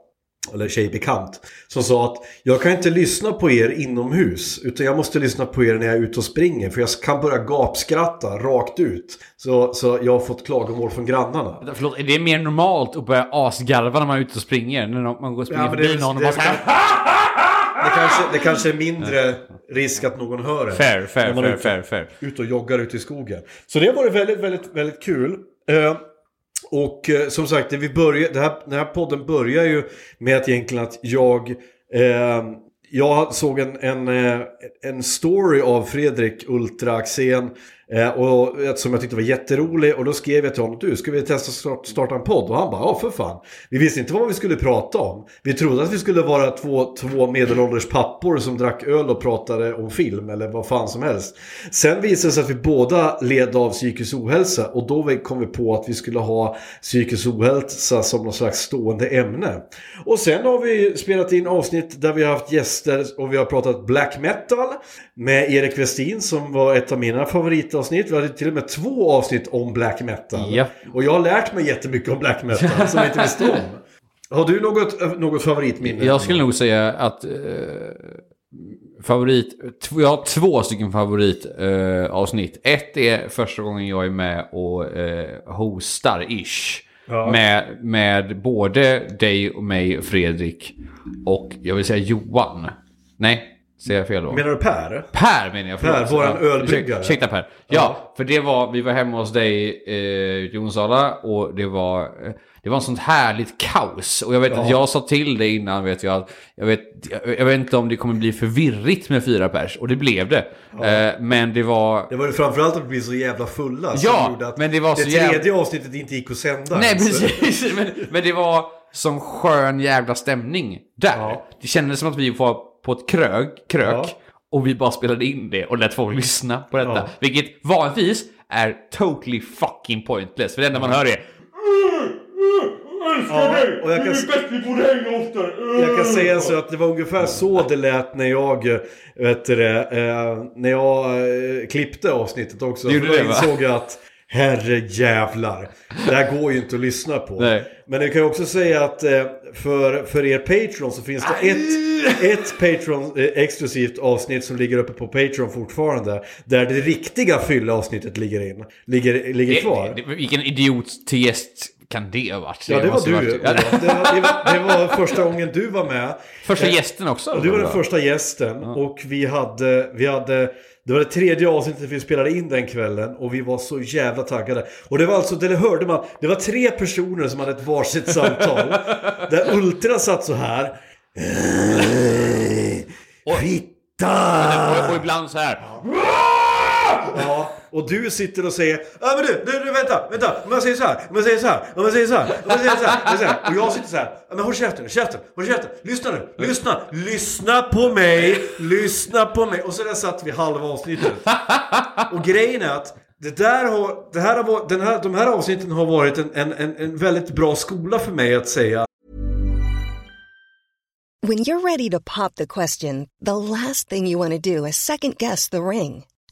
S2: eller tjejbekant, som sa att jag kan inte lyssna på er inomhus utan jag måste lyssna på er när jag är ute och springer för jag kan börja gapskratta rakt ut. Så, så jag har fått klagomål från grannarna.
S1: Förlåt, är det mer normalt att börja asgarva när man är ute och springer? När man går och springer
S2: Ja,
S1: förbi någon och bara så här...
S2: Det kanske, det kanske är mindre risk att någon hör en.
S1: Fair, fair, fair,
S2: ute-
S1: fair, fair.
S2: Ute och joggar ute i skogen. Så det har varit väldigt, väldigt, väldigt kul. Och eh, som sagt, det vi börjar, det här, den här podden börjar ju med att egentligen att jag eh, jag såg en, en, eh, en story av Fredrik Ultra Axén eh, och, som jag tyckte var jätterolig och då skrev jag till honom Du, ska vi testa att starta en podd? Och han bara ja för fan. Vi visste inte vad vi skulle prata om. Vi trodde att vi skulle vara två, två medelålders pappor som drack öl och pratade om film eller vad fan som helst. Sen visade det sig att vi båda led av psykisk ohälsa och då kom vi på att vi skulle ha psykisk ohälsa som någon slags stående ämne. Och sen har vi spelat in avsnitt där vi har haft gäster och vi har pratat black metal med Erik Westin som var ett av mina favoritavsnitt. Vi hade till och med två avsnitt om black metal.
S1: Ja.
S2: Och jag har lärt mig jättemycket om black metal <laughs> som jag inte visste om. Har du något, något favoritminne?
S1: Jag skulle nog säga att eh, favorit... Jag har två stycken favoritavsnitt. Eh. Ett är första gången jag är med och eh, hostar, ish.
S2: Ja.
S1: Med, med både dig och mig, Fredrik och jag vill säga Johan. Nej, säger jag fel då?
S2: Menar du Per?
S1: Per menar jag. förlåt.
S2: Per, våran
S1: Ja,
S2: ölbryggare.
S1: ursäkta- Per. Ja,
S2: Ja.
S1: för det var, vi var hemma hos dig eh, i Onsala och det var, eh, det var en sånt härligt kaos. Och jag vet att
S2: Ja.
S1: jag sa till dig innan, vet jag, att jag vet, jag, vet inte om det kommer bli för virrigt med fyra pers. Och det blev det. Eh, men det var...
S2: Det var framförallt att vi blev så jävla fulla.
S1: Ja,
S2: att
S1: men det var så
S2: det
S1: jävla-
S2: tredje avsnittet inte gick att sända.
S1: Nej,
S2: ens.
S1: precis. <laughs> Men, men det var som skön jävla stämning där.
S2: Ja.
S1: Det kändes som att vi var på ett krök, krök
S2: Ja.
S1: och vi bara spelade in det och lät folk lyssna på detta.
S2: Ja.
S1: Vilket vanligtvis är totally fucking pointless. För det enda man hör är
S2: Ja, och jag kan, jag kan säga så att det var ungefär så det lät när jag, vet du det, eh, när jag eh, klippte avsnittet också.
S1: Du gjorde
S2: För då
S1: det,
S2: insåg jag att Herre jävlar. Det här går ju inte att lyssna på.
S1: Nej.
S2: Men jag kan ju också säga att eh, för, för er Patreon så finns det ett, ett Patreon eh, exklusivt avsnitt som ligger uppe på Patreon fortfarande. Där det riktiga fyllavsnittet ligger in. Ligger, ligger kvar.
S1: Det- det- Vilken idiot till gäst kan det ha varit?
S2: Ja, det var du.
S1: varit-
S2: Det var, det, var, det, var, det var första gången du var med.
S1: Första
S2: Eh,
S1: gästen också?
S2: Och du var den första gästen och vi hade, vi hade det var det tredje avsnittet vi spelade in den kvällen och vi var så jävla taggade. Och det var alltså, det hörde man, det var tre personer som hade ett varsitt samtal. <laughs> där Ultra satt så här. Fitta!
S1: Och, och ibland så här.
S2: Ja, och du sitter och säger Ja men du, du, du vänta, vänta, om jag säger så här, om jag säger så här, om jag säger så här, om jag säger så här, säger så här. Och jag sitter så här, men håll käften, käften, håll käften, lyssna nu, lyssna, lyssna på mig, lyssna på mig. Och så där satt vi halva avsnittet. Och grejen är att det där har, det här har den här, de här avsnitten har varit en, en, en, en väldigt bra skola för mig att säga
S3: When you're ready to pop the question, the last thing you want to do is second guess the ring.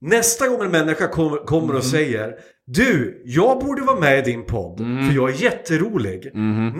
S2: Nästa gång en människa kom, kommer och säger Du, jag borde vara med i din podd för jag är jätterolig.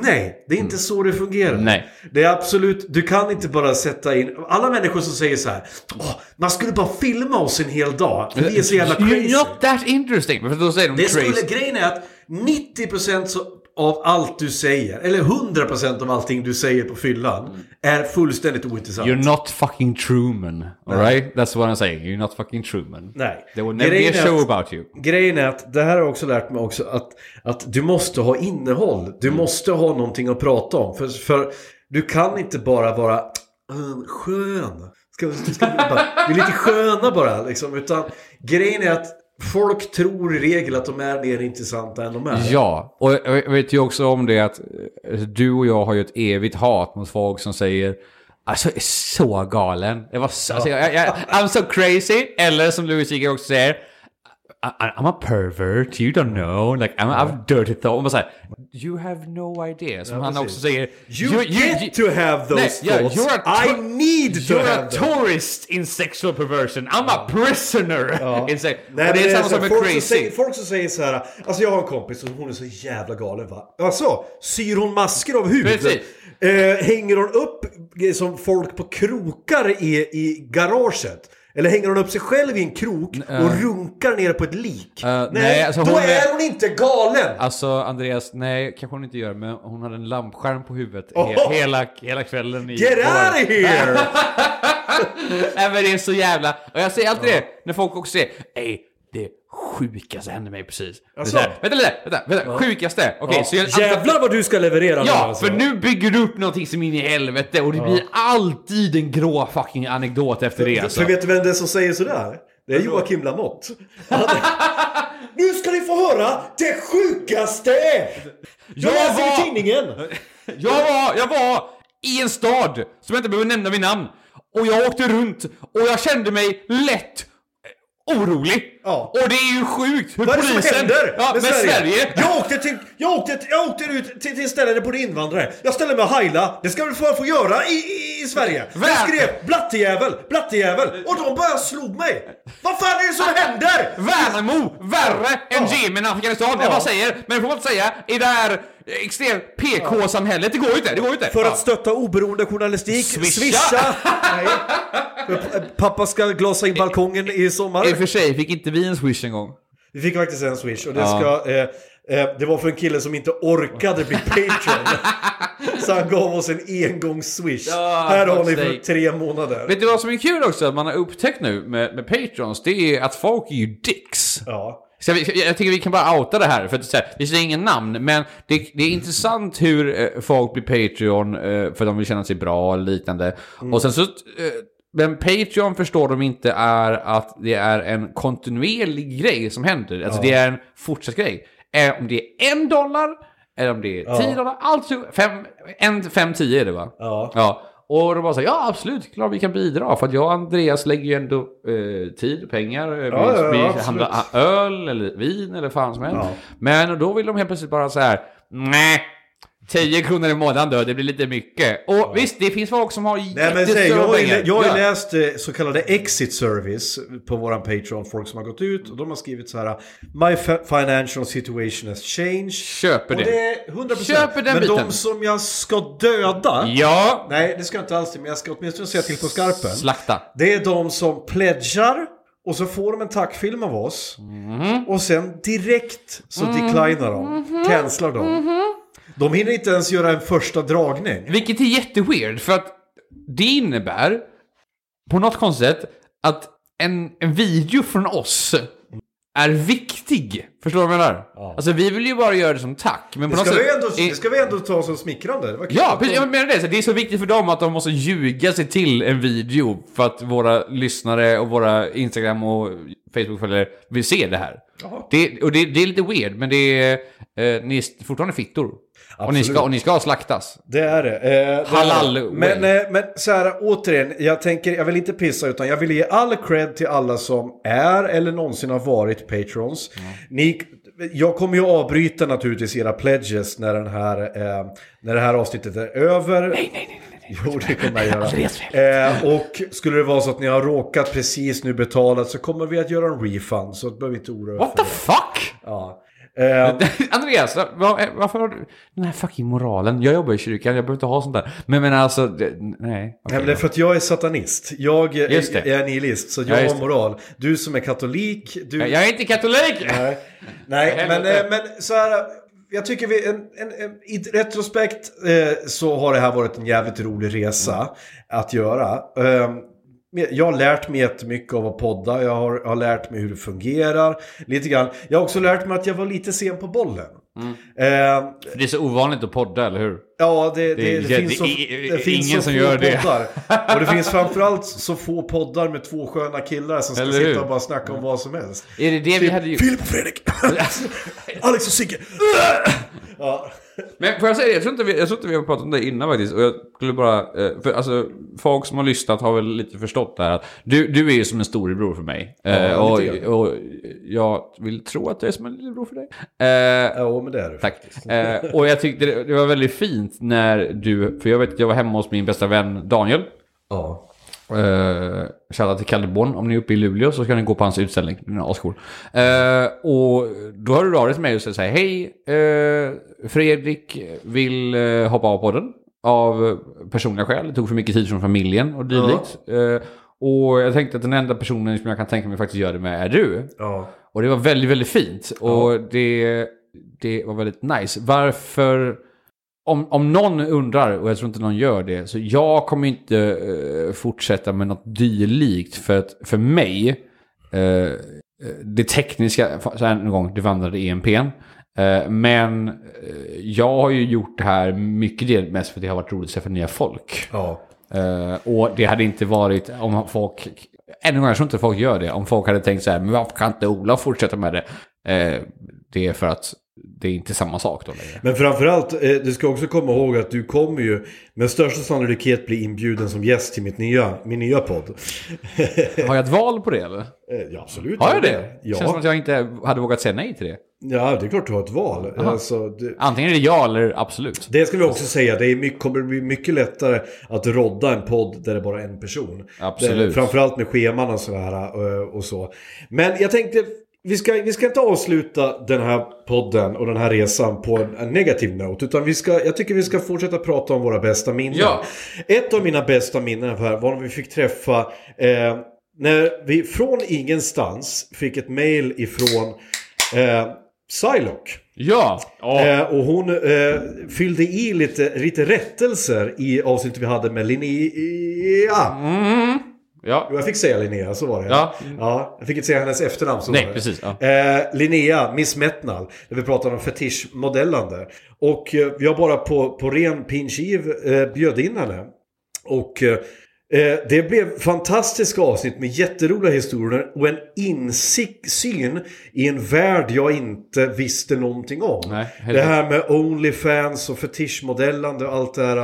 S2: Nej, det är inte så det fungerar.
S1: Nej.
S2: Det är absolut, du kan inte bara sätta in, alla människor som säger så här Åh, man skulle bara filma oss en hel dag. för Vi är så jävla crazy.
S1: You're not that interesting. För då säger de
S2: Det
S1: crazy.
S2: skulle, grejen är att 90% så- av allt du säger, eller 100% av allting du säger på fyllan, är fullständigt ointressant.
S1: You're not fucking Truman. Alright? That's what I'm saying. You're not fucking Truman.
S2: Nej.
S1: There will never be
S2: Grejen
S1: a
S2: är
S1: show
S2: att-
S1: about you.
S2: Grejen är att det här har jag också lärt mig också att, att du måste ha innehåll. Du
S1: Mm.
S2: måste ha någonting att prata om. För, för du kan inte bara vara "Mm, skön. Ska, ska bara, vi är lite sköna bara liksom. Utan grejen är att folk tror i regel att de är mer intressanta än de är.
S1: Ja, och jag vet ju också om det att eh, du och jag har ju ett evigt hat mot folk som säger Alltså, är så galen. Jag var så, alltså, jag, jag, I'm so crazy. Eller som Louis CK också säger. I, I'm a pervert, you don't know. Like, I'm, I've dirty thoughts. Så här, you have no idea. Som han
S2: precis.
S1: också säger.
S2: You, get to have those
S1: Nej, ja,
S2: thoughts.
S1: you're a
S2: I need to
S1: You're
S2: have
S1: a
S2: them.
S1: tourist in sexual perversion. I'm a prisoner. <laughs> in sex.
S2: Nej,
S1: och det är samma som med crazy.
S2: Säger, folk som säger så här, alltså jag har en kompis och hon är så jävla galen va. Alltså, syr hon masker av hud?
S1: Precis.
S2: Eh, hänger hon upp som folk på krokar i, i garaget? Eller hänger hon upp sig själv i en krok och runkar ner på ett lik?
S1: Eh,
S2: nej,
S1: nej, alltså
S2: då är hon inte galen!
S1: Alltså Andreas, nej kanske hon inte gör men hon hade en lampskärm på huvudet he
S2: Oho!
S1: hela, hela kvällen. I
S2: Get
S1: på-
S2: out of here! <laughs>
S1: Nej men det är så jävla... Och jag säger alltid det när folk också säger Ey, det sjukaste hände mig precis. Är
S2: Alltså?
S1: så här, vänta lite, vänta, vänta, sjukaste. Okej, så jag...
S2: Jävlar vad du ska leverera nu
S1: Ja,
S2: alltså.
S1: för nu bygger du upp någonting som in i helvete och det blir alltid en grå fucking anekdot efter det alltså.
S2: För vet du vem det är som säger sådär? Det är Joakim Lamotte. nu ska ni få höra det sjukaste! Jag
S1: Jag
S2: läser i
S1: var-
S2: tidningen!
S1: Jag var, jag var i en stad som jag inte behöver nämna vid namn. Och jag åkte runt och jag kände mig lätt orolig.
S2: Ja.
S1: Och det är ju sjukt hur
S2: Vad är det
S1: polisen...
S2: som händer
S1: ja,
S2: med
S1: med Sverige?
S2: Jag åkte, till, jag, åkte, jag åkte ut till, till ställen där det bodde invandrare. Jag ställde mig och heila. Det ska väl få, få göra i, i, i Sverige. Jag
S1: Vär-
S2: skrev blattejävel, blattejävel och de bara slog mig. Vad fan är det som händer?
S1: Värnamo, värre än Jemen, Afghanistan. Jag
S2: Ja.
S1: bara säger, men får man inte säga, i det här extremt PK-samhället, det går ju inte, det går inte.
S2: För
S1: Ja.
S2: att stötta oberoende journalistik,
S1: Swisha.
S2: swisha. <laughs> Nej. Pappa ska glasa in balkongen i sommar.
S1: I och för sig fick inte vi en swish en gång.
S2: Vi fick faktiskt en swish och det,
S1: Ja.
S2: ska, eh, eh, det var för en kille som inte orkade bli Patreon. <laughs> Så han gav oss en engångs-swish.
S1: Ja,
S2: Här har ni för tre månader.
S1: Vet du vad som är kul också, att man har upptäckt nu med, med Patrons, det är att folk är ju dicks.
S2: Ja.
S1: Så jag, jag tycker vi kan bara outa det här, för att så här, vi säger ingen namn, men det, det är intressant hur eh, folk blir Patreon eh, för de vill känna sig bra och liknande. Och sen så, eh, men Patreon förstår de inte är att det är en kontinuerlig grej som händer. Alltså det är en fortsatt grej. Eh, om det är en dollar, eller om det är tio dollar, allt så- fem, en, fem, tio är det va?
S2: Ja.
S1: Ja, och de bara så här, ja absolut, klart vi kan bidra. För att jag och Andreas lägger ju ändå eh, tid och pengar. Eh, vi
S2: Ja, ja, ja,
S1: vi handlar öl eller vin eller fan som helst.
S2: Ja.
S1: Men då vill de helt plötsligt bara så här, nej. 10 kronor i månaden då, det blir lite mycket. Och visst, det finns folk som har
S2: Nej men säg,
S1: jättestora
S2: jag, har
S1: pengar.
S2: jag har
S1: Ja.
S2: läst eh, så kallade exit service på våran Patreon, folk som har gått ut och de har skrivit så här My financial situation has changed.
S1: Köper
S2: Och
S1: det.
S2: det är 100%.
S1: Köper den
S2: men
S1: biten.
S2: de som jag ska döda,
S1: Ja,
S2: nej det ska jag inte alls men jag ska åtminstone säga till på skarpen.
S1: slakta.
S2: Det är de som pledgar och så får de en tackfilm av oss.
S1: Mhm.
S2: Och sen direkt så declinar de, cancelar de. De hinner inte ens göra en första dragning.
S1: Vilket är jätteweird, för att det innebär på något konstigt sätt att en, en video från oss är viktig. Förstår du vad jag menar? Alltså vi vill ju bara göra det som tack, men på
S2: Det
S1: något
S2: ska,
S1: sätt...
S2: vi ändå, det ska vi ändå ta som smickrande. Det
S1: Ja, precis, jag menar det. Så det är så viktigt för dem att de måste ljuga sig till en video för att våra lyssnare och våra Instagram och Facebook-följare vill se det här. Det, och det, det är lite weird, men det är, eh, ni är fortfarande fittor. Och ni, ska,
S2: Absolut.
S1: och ni ska slaktas.
S2: Det är det. Eh,
S1: Halal
S2: det. Men, eh, men så här, återigen, jag tänker, jag vill inte pissa utan jag vill ge all cred till alla som är eller någonsin har varit patrons. Ni, jag kommer ju avbryta naturligtvis era pledges när, den här, eh, när det här avsnittet är över. Nej, nej, nej. Jo, det kommer jag göra. Eh, och skulle det vara så att ni har råkat precis nu betalat så kommer vi att göra en refund. Så behöver vi inte oroa er
S1: What the
S2: det.
S1: fuck?
S2: Ja. Eh, <laughs>
S1: Andreas, varför har du den här fucking moralen? Jag jobbar i kyrkan, jag behöver inte ha sånt där. Men men alltså, det, nej.
S2: Det är för att jag är satanist. Jag är, nihilist, så
S1: Ja,
S2: jag
S1: just
S2: har moral. Du som är katolik, du...
S1: Jag är inte katolik!
S2: Nej, Nej <laughs> men, eh, men så här... Jag tycker vi, en, en, en, i retrospekt eh, så har det här varit en jävligt rolig resa att göra. Eh, jag har lärt mig jättemycket av att podda, jag har, har lärt mig hur det fungerar lite grann. Jag har också lärt mig att jag var lite sen på bollen. Eh,
S1: Det är så ovanligt att podda, eller hur?
S2: Ja, det, det,
S1: Det
S2: det, finns så,
S1: det
S2: finns
S1: ingen
S2: så
S1: som
S2: få
S1: gör det.
S2: poddar. <laughs> Och det finns framförallt så få poddar med två sköna killar som ska
S1: Eller
S2: sitta
S1: hur?
S2: och bara snacka om vad som helst.
S1: Är det det vi hade gjort?
S2: Filip och Fredrik! <laughs> Alex och Sigge! <laughs> ja.
S1: Men får jag säga det? Jag tror inte vi, jag tror inte vi har pratat om det innan faktiskt. Och jag skulle bara... eh, För alltså, folk som har lyssnat har väl lite förstått det här. Att du, du är ju som en storebror för mig. Eh,
S2: Ja,
S1: och,
S2: lite grann.
S1: och jag vill tro att jag är som en lillebror för dig. Eh,
S2: ja, men det är det.
S1: Tack. Eh, och jag tyckte det, det var väldigt fint när du... För jag vet att jag var hemma hos min bästa vän Daniel.
S2: Ja.
S1: Uh, Shoutout till Kalleborn. Om ni är uppe i Luleå så ska ni gå på hans utställning. Den är ascool. Uh, och då har du av dig till mig och säger hej, eh, Fredrik vill eh, hoppa av podden. Av personliga skäl. Det tog för mycket tid från familjen och dylikt. Eh, och jag tänkte att den enda personen som jag kan tänka mig faktiskt göra det med är du.
S2: Ja.
S1: Och det var väldigt, väldigt fint. Och det, det var väldigt nice. Varför... Om, om någon undrar, och jag tror inte någon gör det, så jag kommer inte eh, fortsätta med något dylikt. För att för mig, eh, det tekniska, så här en gång, det vandrade EMPn. Eh, men eh, jag har ju gjort det här mycket del mest för att det har varit roligt att träffa nya folk.
S2: Ja.
S1: Eh, och det hade inte varit om folk... Än en gång, jag tror inte folk gör det. Om folk hade tänkt så här, men varför kan inte Ola fortsätta med det? Eh, det är för att det är inte samma sak då längre.
S2: Men framförallt, eh, du ska också komma ihåg att du kommer ju med största sannolikhet bli inbjuden som gäst till mitt nya, min nya podd. <laughs>
S1: Har jag ett val på det eller?
S2: Eh, ja, absolut.
S1: Har jag det?
S2: Ja.
S1: Känns som att jag inte hade vågat säga nej till det.
S2: Ja, det är klart du har ett val. Alltså, det,
S1: Antingen är det ja eller absolut.
S2: det ska vi också säga, det är mycket, kommer bli mycket lättare att rodda en podd där det är bara en person.
S1: Absolut.
S2: Det, framförallt med scheman och sådär eh, och så. Men jag tänkte, vi ska, vi ska inte avsluta den här podden och den här resan på en, en negativ note. Utan vi ska, jag tycker vi ska fortsätta prata om våra bästa minnen.
S1: Ja.
S2: Ett av mina bästa minnen här var när vi fick träffa eh, när vi från ingenstans fick ett mail ifrån eh, Psylocke.
S1: Ja! ja.
S2: Eh, och hon eh, fyllde i lite, lite rättelser i avsnittet vi hade med Linnea.
S1: Mm. Ja.
S2: Jag fick säga Linnea, så var det.
S1: Ja.
S2: ja jag fick inte säga hennes efternamn. Så
S1: Nej, precis, ja.
S2: Eh, Linnea, Miss Metnal, där vi pratade om fetischmodellande. Och eh, jag bara på, på ren pinchiv eh, bjöd in henne. Och eh, eh, det blev fantastiska avsnitt med jätteroliga historier och en insyn i en värld jag inte visste någonting om.
S1: Nej,
S2: det här med Onlyfans och fetischmodellande och allt det här.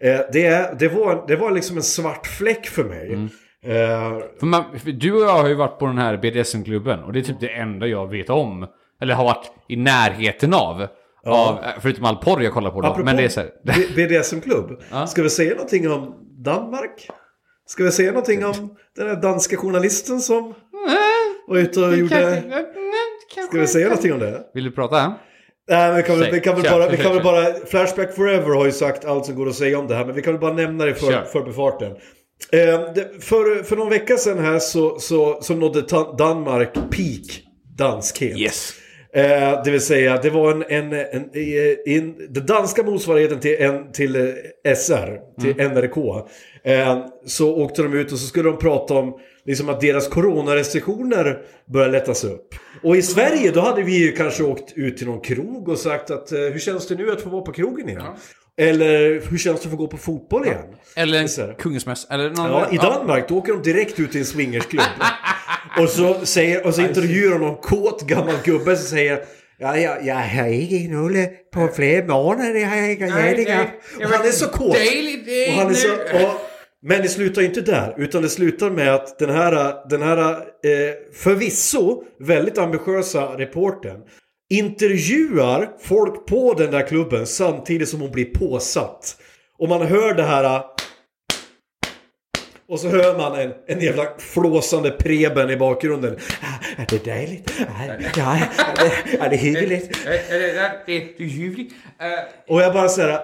S2: Eh, det, det, var, det var liksom en svart fläck för mig.
S1: Mm.
S2: Eh,
S1: För man, för du och jag har ju varit på den här BDSM-klubben och det är typ det enda jag vet om. Eller har varit i närheten av. av förutom all porr jag kollar på då.
S2: Apropå
S1: Men det är så här.
S2: B- BDSM-klubb. <laughs> Ska vi säga någonting om Danmark? Ska vi säga någonting om den här danska journalisten som var ute och gjorde... Ska vi säga någonting om det?
S1: Vill du prata?
S2: Nej, men vi kan väl, vi kan väl bara, vi kan väl bara... Flashback Forever har ju sagt allt som går att säga om det här, men vi kan väl bara nämna det för,
S1: Kör.
S2: förbifarten. Eh, för, för någon vecka sedan här så, så, så nådde Danmark peak danskhet.
S1: Yes.
S2: Eh, det vill säga, det var en, en, en, en, en den danska motsvarigheten till, en, till eh, SR, till
S1: Mm.
S2: NRK. Eh, så åkte de ut och så skulle de prata om liksom att deras coronarestriktioner börjar lättas upp. Och i Sverige då hade vi ju kanske åkt ut till någon krog och sagt att eh, hur känns det nu att få vara på krogen igen? Eller hur känns det att få gå på fotboll igen?
S1: Eller en kungasmäss. Eller någon...
S2: Ja, i Danmark då åker de direkt ut till en swingersklubb. <laughs> och, så säger, och så intervjuar de någon kåt gammal gubbe som säger Ja, jag, jag har inte nullet på flera månader. Jag har inga gärningar. Och han är så kåt. Och han är så, och, men det slutar inte där. Utan det slutar med att den här, den här eh, förvisso väldigt ambitiösa reportern intervjuar folk på den där klubben samtidigt som hon blir påsatt. Och man hör det här och så hör man en, en jävla flåsande preben i bakgrunden. Ah, Är det dejligt? Ah, Ja, är det, är det hyggligt?
S1: Det är ljuvligt.
S2: Och jag bara säger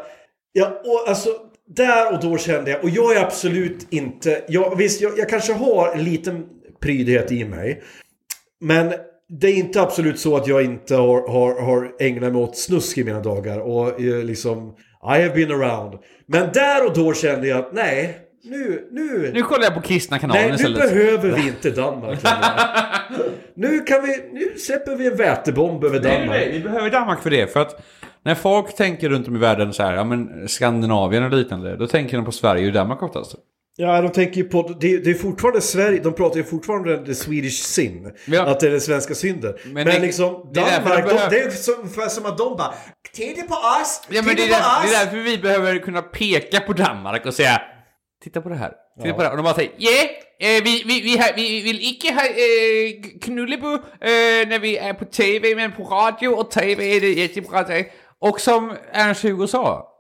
S2: ja, och alltså där och då kände jag, och jag är absolut inte, jag, visst jag, jag kanske har en liten prydhet i mig. Men det är inte absolut så att jag inte har, har, har ägnat mig åt snusk i mina dagar. Och eh, liksom, I have been around. Men där och då kände jag att nej, nu, nu,
S1: Nu kollar jag på kristna kanalen
S2: Nej, nu
S1: istället.
S2: behöver vi inte Danmark. <laughs> Nu kan vi, nu släpper vi en vätebomb över
S1: Nej,
S2: Danmark.
S1: nej, vi behöver Danmark för det. För att när folk tänker runt om i världen så här, ja men Skandinavien och liknande, då tänker de på Sverige och Danmark oftast.
S2: Ja, de tänker ju på, det, det är fortfarande Sverige, de pratar ju fortfarande om the Swedish sin.
S1: Ja.
S2: Att det är den svenska synden. Men,
S1: det-
S2: liksom,
S1: det
S2: Danmark,
S1: de
S2: det är som, ungefär som att de bara Titta på oss!
S1: Ja men det är,
S2: på
S1: där, det är därför vi behöver kunna peka på Danmark och säga Titta på det här. Titta på det här. Och de bara säger Yeah, eh, vi, vi, vi, vi vill inte ha eh, knullebo eh, när vi är på TV, men på radio och TV är det jättebra. Och som Ernst Hugo sa,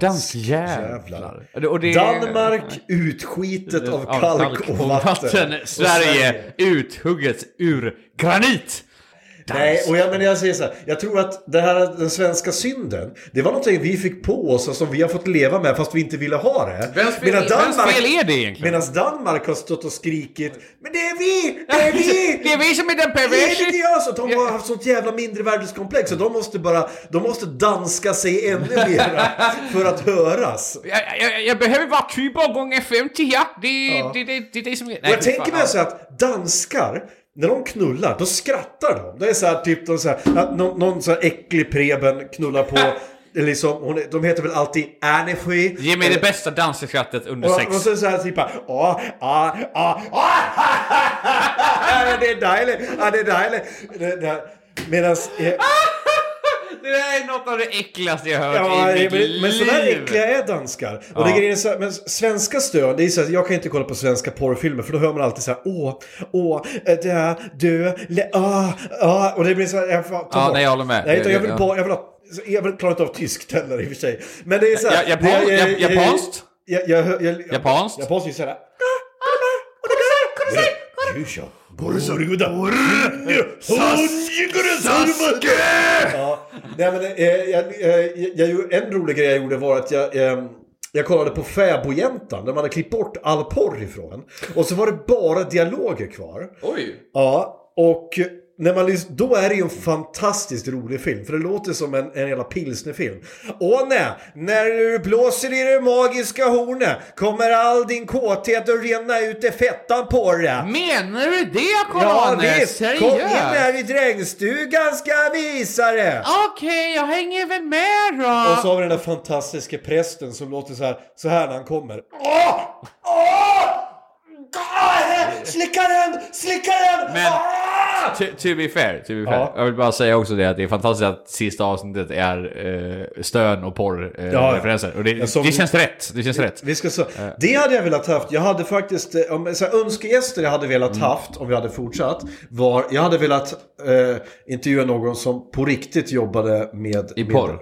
S1: Danskjävlar. Och det-
S2: Danmark utskitet av
S1: Av
S2: kalk och vatten. Och
S1: Sverige uthugget ur granit.
S2: Nej, och jag, men jag säger så här, jag tror att det här, den svenska synden, det var någonting vi fick på oss och som vi har fått leva med fast vi inte ville ha det.
S1: Vems fel-
S2: Medan
S1: vems fel är det egentligen?
S2: Medan Danmark har stått och skrikit Men det är vi! Det är vi! <laughs>
S1: Det är vi som är den
S2: Det är
S1: perverse.
S2: inte jag! Så de har haft sånt jävla mindrevärdeskkomplex så de måste bara, de måste danska sig ännu mer <laughs> för att höras.
S1: Jag, jag, jag behöver bara typer gånger 50 här. Det, det, det, det, är det som är...
S2: Och jag tänker mig så att danskar, när de knullar, då skrattar de. Det är så här, typ de så här, att någon, någon så här äcklig preben knullar på, liksom, hon, de heter väl alltid Energy.
S1: Ge mig det bästa dansskrattet under
S2: Och,
S1: sex.
S2: och så så här typ åh, ah, ah, ah, det är dejligt, ah, det är dejligt. Medans, eh,
S1: Det där är något av det äckligaste jag hört
S2: Ja,
S1: i mitt
S2: men, men sådär
S1: liv.
S2: äckliga är danskar. Och
S1: Ja.
S2: det grejen är så här, men svenska stön, det är så här, jag kan inte kolla på svenska porrfilmer för då hör man alltid så här åh, åh, äh, dö, dö, le, ah, ah, och det blir så här, jag får ta
S1: Ja,
S2: bort.
S1: nej, jag håller med.
S2: Nej, jag vill bara, jag vill ha, jag vill klara inte av tyskt heller i och för sig. Men det är så här,
S1: Ja, japan-
S2: det är-
S1: ja- japanskt?
S2: Jag, jag, jag, jag,
S1: Japanskt?
S2: Japanskt Ja, nej men eh, jag, jag, jag, jag, en rolig grej jag gjorde var att jag, eh, jag kollade på Fäbodjäntan där man hade klippt bort all porr ifrån. Och så var det bara dialoger kvar.
S1: Oj.
S2: Ja, och när man lys- då är det ju en fantastiskt rolig film. För det låter som en, en jävla pilsnerfilm. Åh nej, när du blåser i det magiska hornet kommer all din kåthet att rinna ut i fettan på dig.
S1: Menar du det
S2: Ja
S1: Karl-Arne?
S2: visst, kom in här i drängstugan ska jag visa det.
S1: Okej, jag hänger väl med då.
S2: Och så har vi den där fantastiska prästen som låter så här, så här när han kommer. Åh! Åh! Slicka den! Slicka den!
S1: Men-
S2: Ah!
S1: To, to be fair, to be fair.
S2: Ja.
S1: Jag vill bara säga också det att det är fantastiskt att sista avsnittet är eh, stön och porr eh,
S2: Ja.
S1: Och det,
S2: som-
S1: det känns rätt. Det känns rätt.
S2: Vi ska så, det hade jag velat haft. Jag hade faktiskt, eh, om, så här, önskegäster jag hade velat
S1: Mm.
S2: haft om vi hade fortsatt. Var, jag hade velat eh, intervjua någon som på riktigt jobbade med...
S1: I porr.
S2: Med,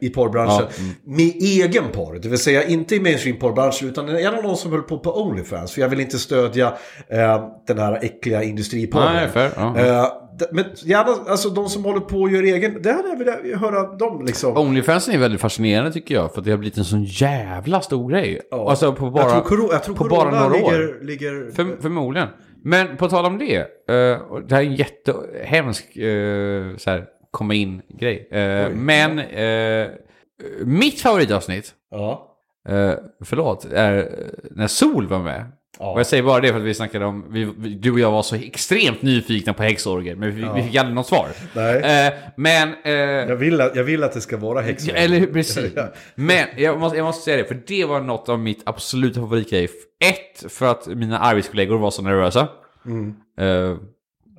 S2: I porrbranschen.
S1: Ja, mm.
S2: Med egen porr. Det vill säga inte i mainstream porrbranschen utan gärna någon som höll på på Onlyfans. För jag vill inte stödja eh, den här äckliga industriporren.
S1: Nej, fair. Ja.
S2: Eh, men gärna, alltså de som håller på och gör egen, det hade jag velat höra dem liksom.
S1: Onlyfansen är väldigt fascinerande tycker jag. För det har blivit en sån jävla stor grej. Alltså på bara,
S2: jag tror, jag tror
S1: på bara några år.
S2: ligger, ligger...
S1: För, förmodligen. Men på tal om det. eh, det här är en jättehemsk uh, så här, komma in-grej. Eh, men eh, mitt favoritavsnitt,
S2: Ja.
S1: uh, förlåt, är eh, när Sol var med.
S2: Ja.
S1: Och jag säger bara det för att vi snackade om, vi, vi, du och jag var så extremt nyfikna på häxorger, men vi, vi fick aldrig något svar.
S2: Nej.
S1: Eh, men... eh,
S2: Jag vill, att, jag vill att det ska vara häxor.
S1: Ja, eller hur, precis. <laughs>
S2: Ja.
S1: Men jag måste, jag måste säga det, för det var något av mitt absoluta favoritgrej. Ett, för att mina arbetskollegor var så nervösa. Eh,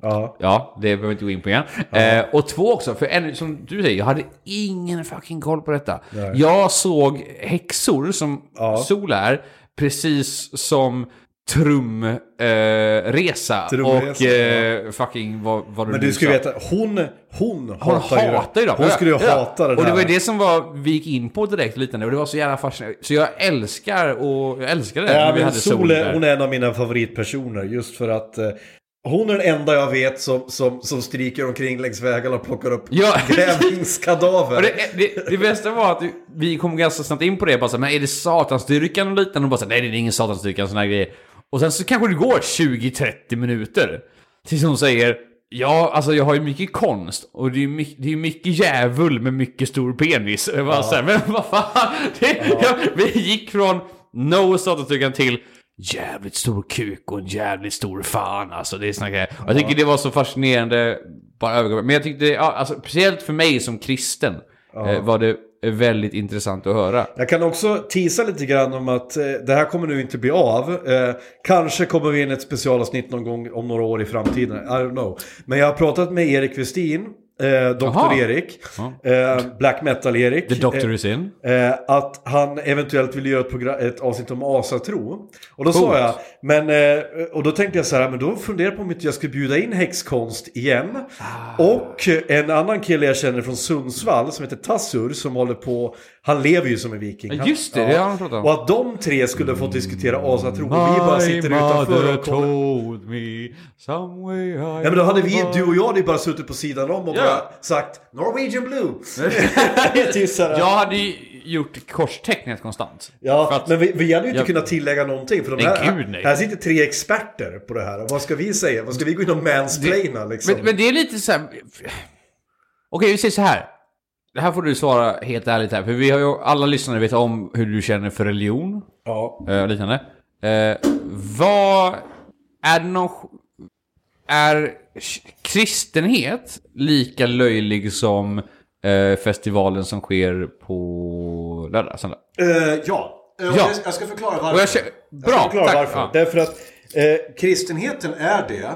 S2: Ja.
S1: ja, det behöver vi inte gå in på igen. Eh, och två också, för en, som du säger, jag hade ingen fucking koll på detta. Jag såg häxor som
S2: Ja.
S1: Sol är, precis som Trumresa eh, resa
S2: Trumresa,
S1: och eh, fucking vad, vad
S2: Men
S1: nu
S2: du
S1: sa.
S2: veta, hon, hon
S1: Hon
S2: hatar ju
S1: hatar ju dem.
S2: Hon skulle ju
S1: Ja.
S2: hata det
S1: Och det var ju
S2: där.
S1: det som var, vi gick in på direkt och liknande. Och det var så jävla fascinerande. Så jag älskar och jag älskar det.
S2: Ja,
S1: vi
S2: men
S1: hade sol
S2: Sol,
S1: där.
S2: hon är en av mina favoritpersoner just för att eh, hon är den enda jag vet som, som, som stryker omkring längs vägarna och plockar upp
S1: Ja. <laughs>
S2: grävlingskadaver.
S1: Det, det, det bästa var att vi kom ganska snabbt in på det. Bara så, men är det satanstyrkan och liknande? Och bara så, nej det är ingen satanstyrkan, såna här grejer. Och sen så kanske det går 20-30 minuter. Tills hon säger, ja alltså jag har ju mycket konst. Och det är ju mycket, det är mycket djävul med mycket stor penis. Jag bara så här, men vad fan. <laughs> Det, ja, vi gick från no satanstyrkan till jävligt stor kuk och en jävligt stor fan. Alltså det grejer. Och Jag tycker det var så fascinerande. Bara övergång. Men jag tyckte, ja, alltså, speciellt för mig som kristen. Eh, var det väldigt intressant att höra.
S2: Jag kan också tisa lite grann om att eh, det här kommer nu inte bli av. Eh, kanske kommer vi in ett specialavsnitt någon gång om några år i framtiden. I don't know. Men jag har pratat med Erik Westin, eh, Dr. Erik, eh, Black Metal-Erik.
S1: The Doctor
S2: eh,
S1: is in.
S2: Eh, att han eventuellt vill göra ett, program, ett avsnitt om asatro. Och då sa jag, men, eh, och då tänkte jag så här, men då funderar jag på om inte jag skulle bjuda in häxkonst igen.
S1: Ah.
S2: Och en annan kille jag känner från Sundsvall som heter Tassur som håller på, han lever ju som en viking. Han,
S1: Just det, det har han pratat om.
S2: Och att de tre skulle få diskutera asatro och vi bara sitter utanför och kollar.
S1: told me some way I
S2: Ja men då hade vi, du och jag ju bara suttit på sidan om och
S1: Ja.
S2: Bara sagt Norwegian Blue. <laughs>
S1: Jag hade ju gjort korstecknet konstant.
S2: Ja, men vi, vi hade ju inte
S1: jag-
S2: kunnat tillägga någonting. För de här,
S1: gud, nej.
S2: här sitter tre experter på det här. Vad ska vi säga? Vad ska vi gå in och mansplaina liksom?
S1: Men, men det är lite så här... Okej, vi säger så här. Det här får du svara helt ärligt här. För vi har ju, alla lyssnare vet om hur du känner för religion.
S2: ja.
S1: och liknande. Eh, vad... Är det någon... Är kristenhet lika löjlig som eh, festivalen som sker på lördag, söndag?
S2: Eh, ja. Eh,
S1: Ja.
S2: Jag, jag ska förklara varför.
S1: Jag känner-
S2: Jag ska
S1: bra,
S2: förklara
S1: tack.
S2: varför.
S1: Ja.
S2: Därför att eh, kristenheten är det.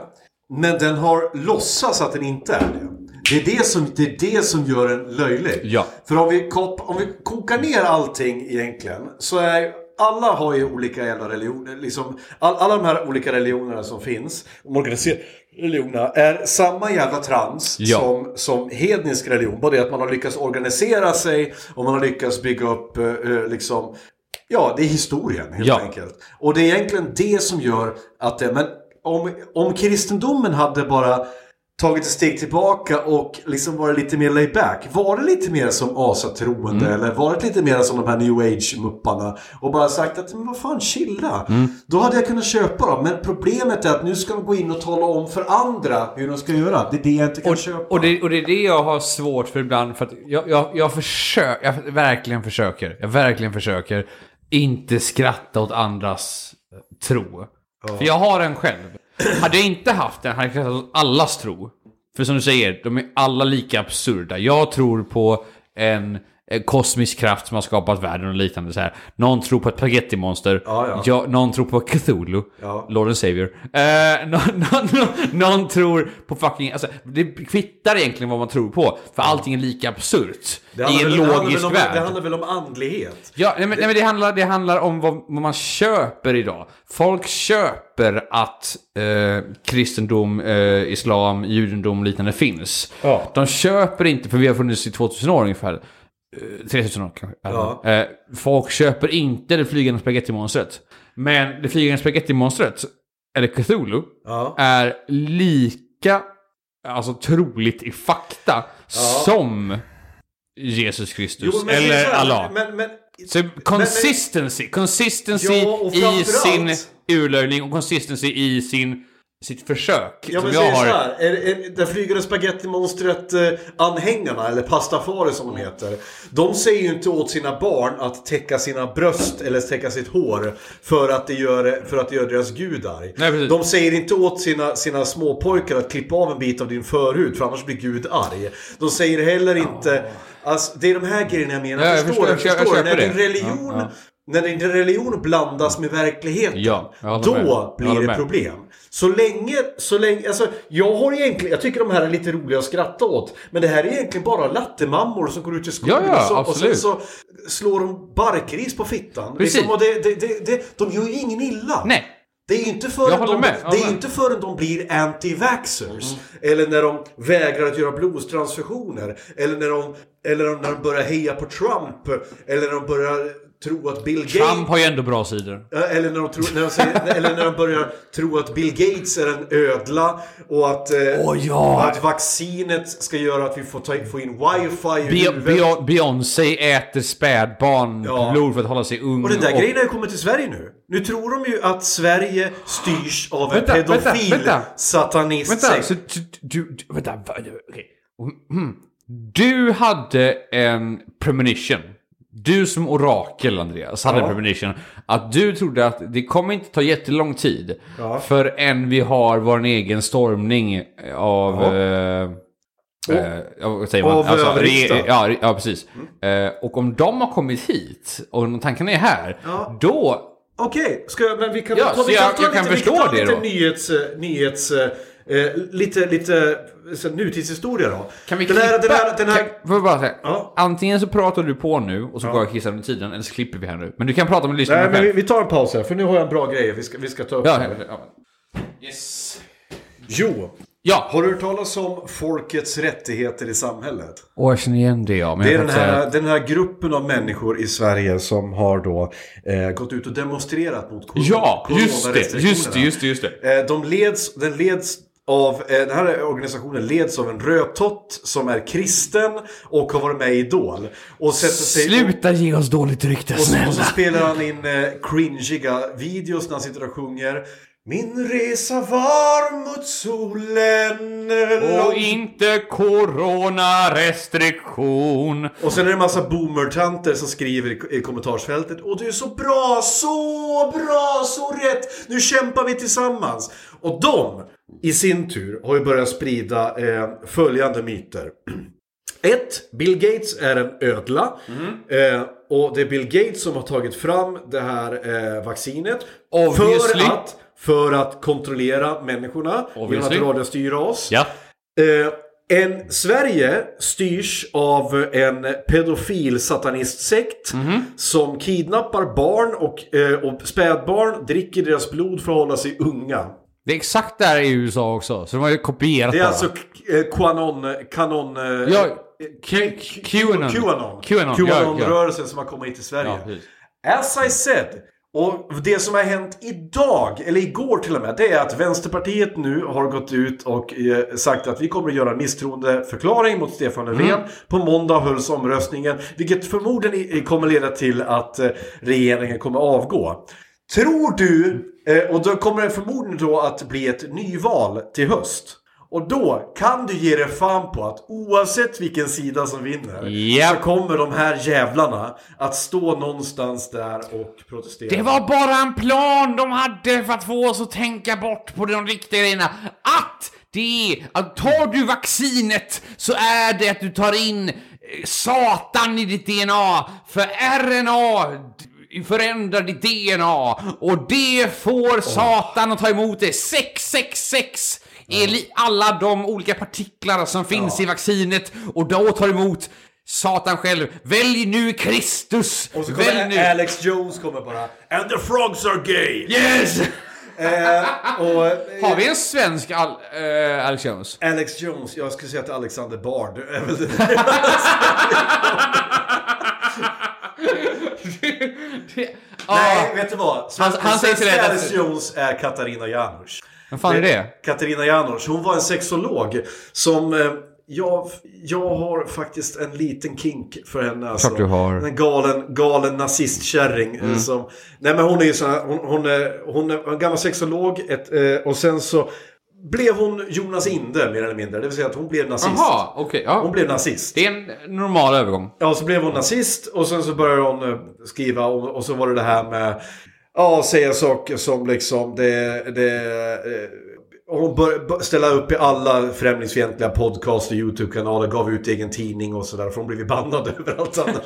S2: Men den har låtsats att den inte är det. Det är det som, det är det som gör en löjlig.
S1: Ja.
S2: För om vi, kop, om vi kokar ner allting egentligen så är alla har ju olika jävla religioner. Liksom, all, alla de här olika religionerna som finns, de organiserade religionerna, är samma jävla trams
S1: Ja.
S2: som, som hednisk religion. Det att man har lyckats organisera sig och man har lyckats bygga upp eh, eh, liksom Ja, det är historien helt
S1: Ja.
S2: enkelt. Och det är egentligen det som gör att det... Men om, om kristendomen hade bara tagit ett steg tillbaka och liksom varit lite mer laid back. Var det lite mer som asatroende
S1: Mm.
S2: eller var det lite mer som de här new age-mupparna och bara sagt att men vad fan chilla.
S1: Mm.
S2: Då hade jag kunnat köpa dem. Men problemet är att nu ska de gå in och tala om för andra hur de ska göra. Det är det jag inte kan
S1: Och,
S2: köpa.
S1: och, det, och det är det jag har svårt för ibland. För att jag, jag, jag försöker, jag verkligen försöker, jag verkligen försöker inte skratta åt andras eh, tro. För jag har en själv. Hade jag inte haft den hade jag kastat allas tro. För som du säger, de är alla lika absurda. Jag tror på en kosmisk kraft som har skapat världen och liknande så här. Någon tror på ett spagettimonster.
S2: Ja, ja.
S1: Någon tror på Cthulhu.
S2: Ja.
S1: Lord and Savior. Eh, <laughs> någon, någon, någon, tror på fucking... Alltså, det kvittar egentligen vad man tror på. För allting är lika absurt.
S2: Det
S1: I en
S2: väl- det
S1: logisk
S2: om,
S1: värld.
S2: Det handlar väl om andlighet?
S1: Ja, nej men, nej, men det, handlar, det handlar om vad, vad man köper idag. Folk köper att eh, kristendom, eh, islam, judendom och liknande finns.
S2: Ja.
S1: De köper inte, för vi har funnits i 2000 år ungefär. Eh, 3000 år kanske.
S2: Ja.
S1: Eh, folk köper inte det flygande spagettimonstret. Men det flygande spagettimonstret, eller Cthulhu,
S2: Ja.
S1: är lika alltså, troligt i fakta som Jesus Kristus.
S2: Jo,
S1: eller
S2: så
S1: Allah.
S2: Men, men,
S1: Så consistency, consistency
S2: Ja, och
S1: i sin urlöjning och consistency i sin, sitt försök.
S2: Ja
S1: som
S2: men
S1: jag har.
S2: så här, är, är, den flygande spagettimonstret eh, anhängarna, eller pastafari som de heter. De säger ju inte åt sina barn att täcka sina bröst eller täcka sitt hår för att det gör, för att det gör deras gud arg.
S1: Nej, precis.
S2: De säger inte åt sina, sina småpojkar att klippa av en bit av din förhud för annars blir gud arg. De säger heller inte... Alltså, det är de här grejerna jag menar.
S1: Ja, jag
S2: förstår du?
S1: förstår- jag
S2: Förstår du?
S1: köper
S2: När din religion...
S1: Ja, ja.
S2: När din religion blandas med verkligheten,
S1: Ja, jag
S2: då.
S1: Jag
S2: blir det problem. Så länge, så länge, alltså jag har egentligen, jag tycker de här är lite roliga att skratta åt. Men det här är egentligen bara lattemammor som går ut till skolan
S1: Ja, ja,
S2: och, så, och sen så slår de barkris på fittan.
S1: Precis.
S2: Liksom, och det, det, det, det, de gör ju ingen illa.
S1: Nej.
S2: Det är ju inte förrän, de,
S1: med,
S2: det är inte förrän de blir anti-vaxxers. Eller när de vägrar att göra blodstransfusioner. Eller när de, eller när de börjar heja på Trump. Eller när de börjar tro att Bill Gates...
S1: Trump har ju ändå bra sidor.
S2: Eller när, de tror, när de säger, eller när de börjar tro att Bill Gates är en ödla och att, eh,
S1: Åh, ja.
S2: att vaccinet ska göra att vi får, ta, få in wifi
S1: Be- Beyoncé äter spädbarn
S2: Ja.
S1: blod för att hålla sig ung.
S2: Och den där grejen har ju kommit till Sverige nu. Nu tror de ju att Sverige styrs av en
S1: Vänta, vänta,
S2: pedofil
S1: vänta.
S2: satanist.
S1: Vänta, så du, du, du vänta, va- okej. Mm. Du hade en premonition. Du som orakel, Andreas, hade
S2: Ja.
S1: en premonition. Att du trodde att det kommer inte ta jättelång tid
S2: Ja.
S1: förrän vi har vår egen stormning av...
S2: Ja.
S1: Eh, eh, vad säger man?
S2: Av, eh,
S1: re- ja, ja, precis. Eh, och om de har kommit hit och tankarna är här,
S2: Ja.
S1: då...
S2: Okej, ska jag, men vi kan
S1: Ja,
S2: ta,
S1: så
S2: vi kan
S1: jag-
S2: ta
S1: jag kan
S2: lite,
S1: förstå
S2: vi kan ta
S1: det
S2: lite
S1: då.
S2: nyhets... nyhets eh, lite, lite så, nutidshistoria då.
S1: Kan vi
S2: den här,
S1: klippa?
S2: den här, den här,
S1: Kan, får bara säga?
S2: Ja.
S1: Antingen så pratar du på nu och så går jag kissar under tiden, eller så klipper vi här nu. Men du kan prata med lyssnarna
S2: Nej, men vi, vi tar en paus här, för nu har jag en bra grej vi ska, vi ska ta upp.
S1: Ja,
S2: här.
S1: ja, ja. Yes.
S2: Jo,
S1: Ja,
S2: har du hört talas om folkets rättigheter i samhället?
S1: och jag känner igen det ja.
S2: Det är den här,
S1: att-
S2: den här gruppen av människor i Sverige som har då eh, gått ut och demonstrerat mot corona,
S1: Ja, just det, just det, just det, just det.
S2: Eh, de leds, den leds av, eh, den här organisationen leds av en rödtott som är kristen och har varit med i Idol. Och sätter sig
S1: Sluta ge oss dåligt rykte,
S2: och, så, och så
S1: snälla.
S2: spelar han in eh, cringiga videos när han sitter och sjunger Min resa var mot solen
S1: Och inte coronarestriktion.
S2: Och sen är det en massa boomertanter som skriver i, i kommentarsfältet Och du är så bra, så bra, så rätt! Nu kämpar vi tillsammans! Och de, i sin tur, har ju börjat sprida eh, följande myter. <clears throat> Ett, Bill Gates är en ödla. Eh, och det är Bill Gates som har tagit fram det här eh, vaccinet.
S1: Obviously.
S2: För att, för att kontrollera människorna. Genom
S1: Obviously.
S2: att radiostyra oss.
S1: Ja.
S2: Eh, En Sverige styrs av en pedofil satanistsekt som kidnappar barn och, eh, och spädbarn, dricker deras blod för att hålla sig unga.
S1: Det är exakt där i USA också, så de har ju kopierat
S2: Det är
S1: bara.
S2: alltså eh, Qanon... Kanon eh,
S1: Ja,
S2: eh,
S1: Qanon.
S2: Qanon-rörelsen som har kommit hit till Sverige.
S1: Ja.
S2: As I said, och det som har hänt idag, eller igår till och med, det är att Vänsterpartiet nu har gått ut och eh, sagt att vi kommer att göra en misstroendeförklaring mot Stefan Löfven. På måndag hölls omröstningen, vilket förmodligen kommer leda till att eh, regeringen kommer avgå. Tror du, eh, och då kommer det förmodligen då att bli ett nyval till höst. Och då kan du ge dig fan på att oavsett vilken sida som vinner
S1: Japp.
S2: så kommer de här jävlarna att stå någonstans där och protestera.
S1: Det var bara en plan de hade för att få oss att tänka bort på de riktiga grejerna. Att det är, att tar du vaccinet så är det att du tar in eh, Satan i ditt DNA. För RNA förändrar ditt DNA och det får Satan att ta emot det. 666 är alla de olika partiklar som finns i vaccinet och då tar emot Satan själv. Välj nu Kristus!
S2: Och så
S1: Välj
S2: kommer
S1: nu!
S2: Alex Jones kommer bara And the frogs are gay!
S1: Yes! <laughs>
S2: Eh, och, eh,
S1: Har vi en svensk Al eh, Alex Jones?
S2: Alex Jones, jag skulle säga att Alexander Bard är väl det. <laughs> Nej, vet du vad?
S1: Han- han säger till dig att-
S2: Jones är Katarina Janouch.
S1: Vem fan är det?
S2: Katarina Janouch, hon var en sexolog som... Eh, jag, jag har faktiskt en liten kink för henne. Alltså.
S1: Du har.
S2: En galen, galen nazistkärring. eh, Som, nej men hon är ju sån här, hon, hon, är, hon är en gammal sexolog. Ett, eh, och sen så blev hon Jonas Inde mer eller mindre. Det vill säga att hon blev nazist.
S1: Jaha, okej. ja.
S2: Hon blev nazist.
S1: Det är en normal övergång.
S2: Ja, så blev hon nazist och sen så började hon eh, skriva och, och så var det det här med Ja, säga saker som liksom det... det eh, hon började ställa upp i alla främlingsfientliga podcast och YouTube-kanaler, gav ut egen tidning och sådär. För hon blev bannad <laughs> överallt annars.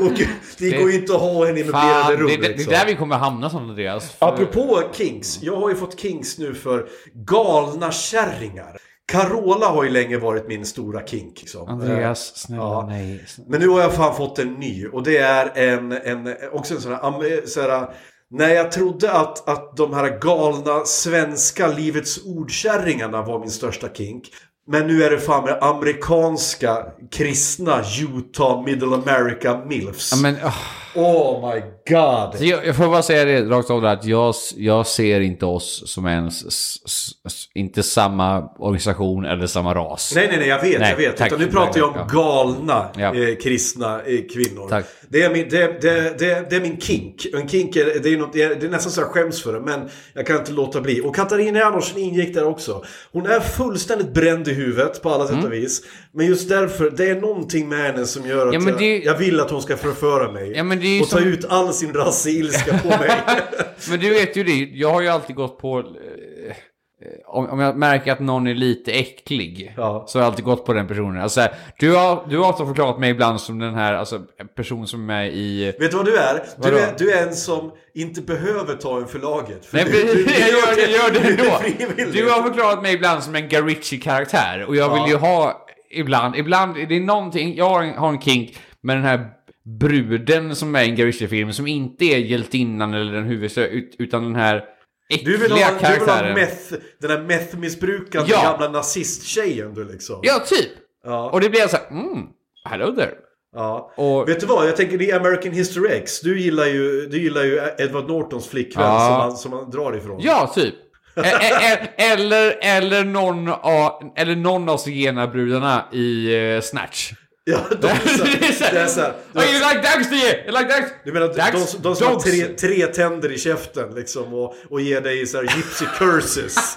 S2: och det går ju inte att ha henne i möblerade rum.
S1: det, det, det är
S2: liksom.
S1: där vi kommer hamna som Andreas. För-
S2: Apropå kinks, jag har ju fått kinks nu för galna kärringar. Carola har ju länge varit min stora kink. Liksom.
S1: Andreas, snälla
S2: Ja.
S1: nej.
S2: Men nu har jag fan fått en ny och det är en, en också en sån här, am- så här när jag trodde att, att de här galna svenska Livets ordkärringarna var min största kink. Men nu är det fan med amerikanska kristna Utah Middle America Milfs.
S1: Ja, men, oh.
S2: Oh my god.
S1: Så jag, jag får bara säga det rakt av att jag, jag ser inte oss som ens, s, s, s, inte samma organisation eller samma ras.
S2: Nej, nej, nej, jag vet,
S1: Nej,
S2: jag vet.
S1: tack.
S2: Utan nu pratar jag om
S1: Ja.
S2: galna
S1: Ja.
S2: eh, kristna eh, kvinnor.
S1: Tack.
S2: Det är, min, det, det, det, det är min kink. En kink är, det är, något, det är, nästan så jag skäms för det, men jag kan inte låta bli. Och Katarina Janouch ingick där också. Hon är fullständigt bränd i huvudet på alla sätt och vis. Men just därför, det är någonting med henne som gör att
S1: Mm. Ja,
S2: jag, jag vill att hon ska förföra mig.
S1: Ja, men det är
S2: och ta
S1: som-
S2: ut all sin rasseilska på mig. <laughs>
S1: Men du vet ju det, jag har ju alltid gått på... eh, Om, om jag märker att någon är lite äcklig,
S2: Ja.
S1: så har jag alltid gått på den personen. Alltså, här, du, har, du har också förklarat mig ibland som den här, alltså person som är i...
S2: Vet du vad du är?
S1: Vadå?
S2: Du är, du är en som inte behöver ta en för laget. För
S1: Nej,
S2: du- du- <laughs>
S1: jag gör det, gör det
S2: du är
S1: ändå. Du har förklarat mig ibland som en Guy Ritchie-karaktär. Och jag vill
S2: Ja.
S1: ju ha, ibland, ibland, det är någonting, jag har en, har en kink med den här bruden som är i en Guy Ritchie-film, som inte är hjältinnan eller den huvudsakliga, ut- utan den här äckliga
S2: Du vill ha, du vill ha
S1: karaktären.
S2: meth, den här meth-missbrukande
S1: Ja.
S2: gamla nazisttjejen du liksom.
S1: Ja, typ.
S2: Ja.
S1: Och det blir så här, mm, hello there.
S2: ja.
S1: Och-
S2: Vet du vad? Jag tänker det är American History X. Du gillar ju, du gillar ju Edward Nortons flickvän
S1: Ja.
S2: som, man, som man drar ifrån.
S1: Ja, typ. E- e- e- eller, eller, någon av, eller någon av zigenarbrudarna i eh, Snatch. <laughs>
S2: Ja, de, är så,
S1: det är så
S2: det är så här,
S1: Oh, you like dogs, do you? You like dogs?
S2: Du menar
S1: Dags,
S2: de, de som har tre, tre tänder i käften liksom och, och ger dig så här gypsy curses. <laughs>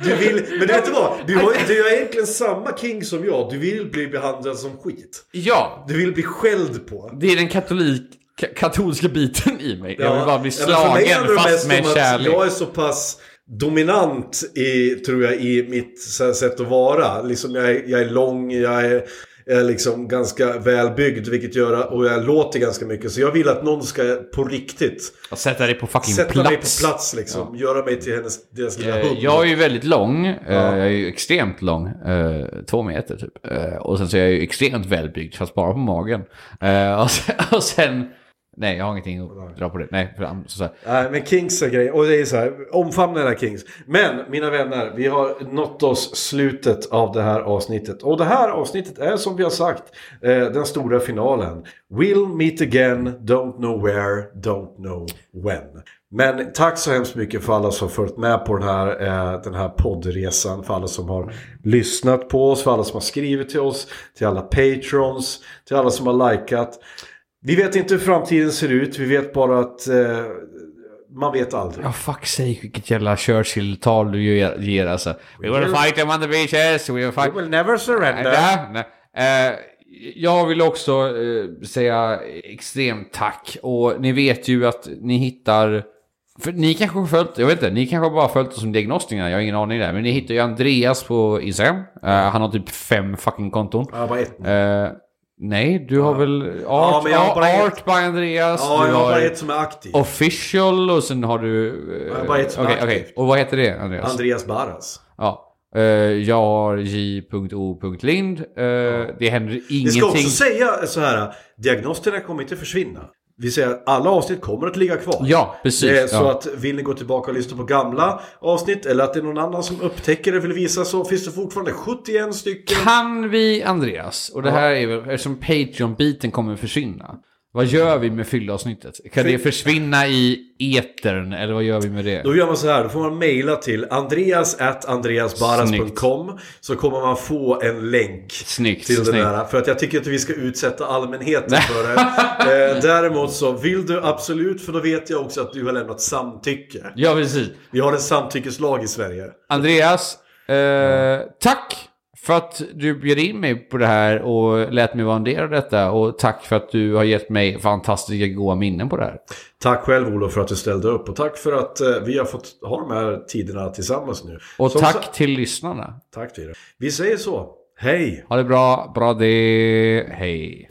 S2: Du vill, men du vet du vad? Du har, du har egentligen samma king som jag. Du vill bli behandlad som skit.
S1: Ja,
S2: Du vill bli skälld på.
S1: det är den katolik, ka- katolska biten i mig. jag vill bara bli
S2: Ja,
S1: slagen
S2: det
S1: fast med kärlek.
S2: Jag är så pass dominant i, tror jag, i mitt sätt att vara. Liksom jag, är, jag är lång, jag är, är liksom ganska välbyggd, vilket gör och jag låter ganska mycket. Så jag vill att någon ska på riktigt
S1: Sätta dig på fucking
S2: sätta
S1: plats.
S2: mig på plats liksom. Göra mig till hennes, deras lilla
S1: Eh,
S2: hund.
S1: Jag är ju väldigt lång. Eh, Jag är ju extremt lång. eh, Två meter typ. Och sen så är jag ju extremt välbyggd, fast bara på magen. <laughs> Och sen... Och sen nej, jag har ingenting att dra på det. Nej, för, så, så,
S2: Nej, men Kings är grejen. Och det är så här, omfamna era Kings. Men, mina vänner, vi har nått oss slutet av det här avsnittet. Och det här avsnittet är som vi har sagt, eh, den stora finalen. We'll meet again, don't know where, don't know when. Men tack så hemskt mycket för alla som har följt med på den här, eh, den här poddresan. För alla som har lyssnat på oss, för alla som har skrivit till oss, till alla patrons, till alla som har likat. Vi vet inte hur framtiden ser ut, vi vet bara att eh, man vet aldrig.
S1: Ja, fuck sake, vilket jävla Churchill-tal du ger, ger alltså. We will fight them on the beaches, we will fight...
S2: We will never surrender.
S1: Nej, nej. Eh, jag vill också eh, säga extremt tack. Och ni vet ju att ni hittar... För ni kanske har följt, jag vet inte, ni kanske bara har följt oss som diagnostikerna, jag har ingen aning där. Men ni hittar ju Andreas på Instagram. Eh, han har typ fem fucking konton.
S2: Ja, bara ett.
S1: Eh, nej, du har väl Art,
S2: men jag har bara
S1: Art by Andreas.
S2: Ja, jag har bara ett som är aktiv.
S1: Official och sen har du... eh,
S2: Jag har bara ett som är
S1: okej, okej.
S2: aktivt.
S1: Och vad heter det, Andreas?
S2: Andreas Barras.
S1: Ja. Eh, jag har j.o.lind. Uh, Det händer
S2: Vi ska
S1: ingenting.
S2: också säga så här, diagnosterna kommer inte försvinna. Vi säger att alla avsnitt kommer att ligga kvar.
S1: Ja, precis.
S2: Är så
S1: ja.
S2: att vill ni gå tillbaka och lyssna på gamla avsnitt eller att det är någon annan som upptäcker det vill visa så finns det fortfarande 71 stycken.
S1: Kan vi, Andreas, och det här är väl, eftersom Patreon-biten kommer försvinna. Vad gör vi med fyllavsnittet? Kan det försvinna i etern eller vad gör vi med det?
S2: Då gör man så här, då får man mejla till andreas.andreasbaras.com så kommer man få en länk
S1: Snyggt,
S2: till
S1: snyggt.
S2: där. För att jag tycker inte vi ska utsätta allmänheten för det. <laughs> eh, däremot så vill du absolut, för då vet jag också att du har lämnat samtycke.
S1: Ja, precis.
S2: Vi har en samtyckeslag i Sverige.
S1: Andreas, eh, tack för att du bjöd in mig på det här och lät mig vara en del av detta. Och tack för att du har gett mig fantastiska goda minnen på det här.
S2: Tack själv Olof för att du ställde upp och tack för att eh, vi har fått ha de här tiderna tillsammans nu.
S1: Och
S2: Som
S1: tack till lyssnarna.
S2: Tack till er. Vi säger så. Hej!
S1: Ha det bra, bra det, hej.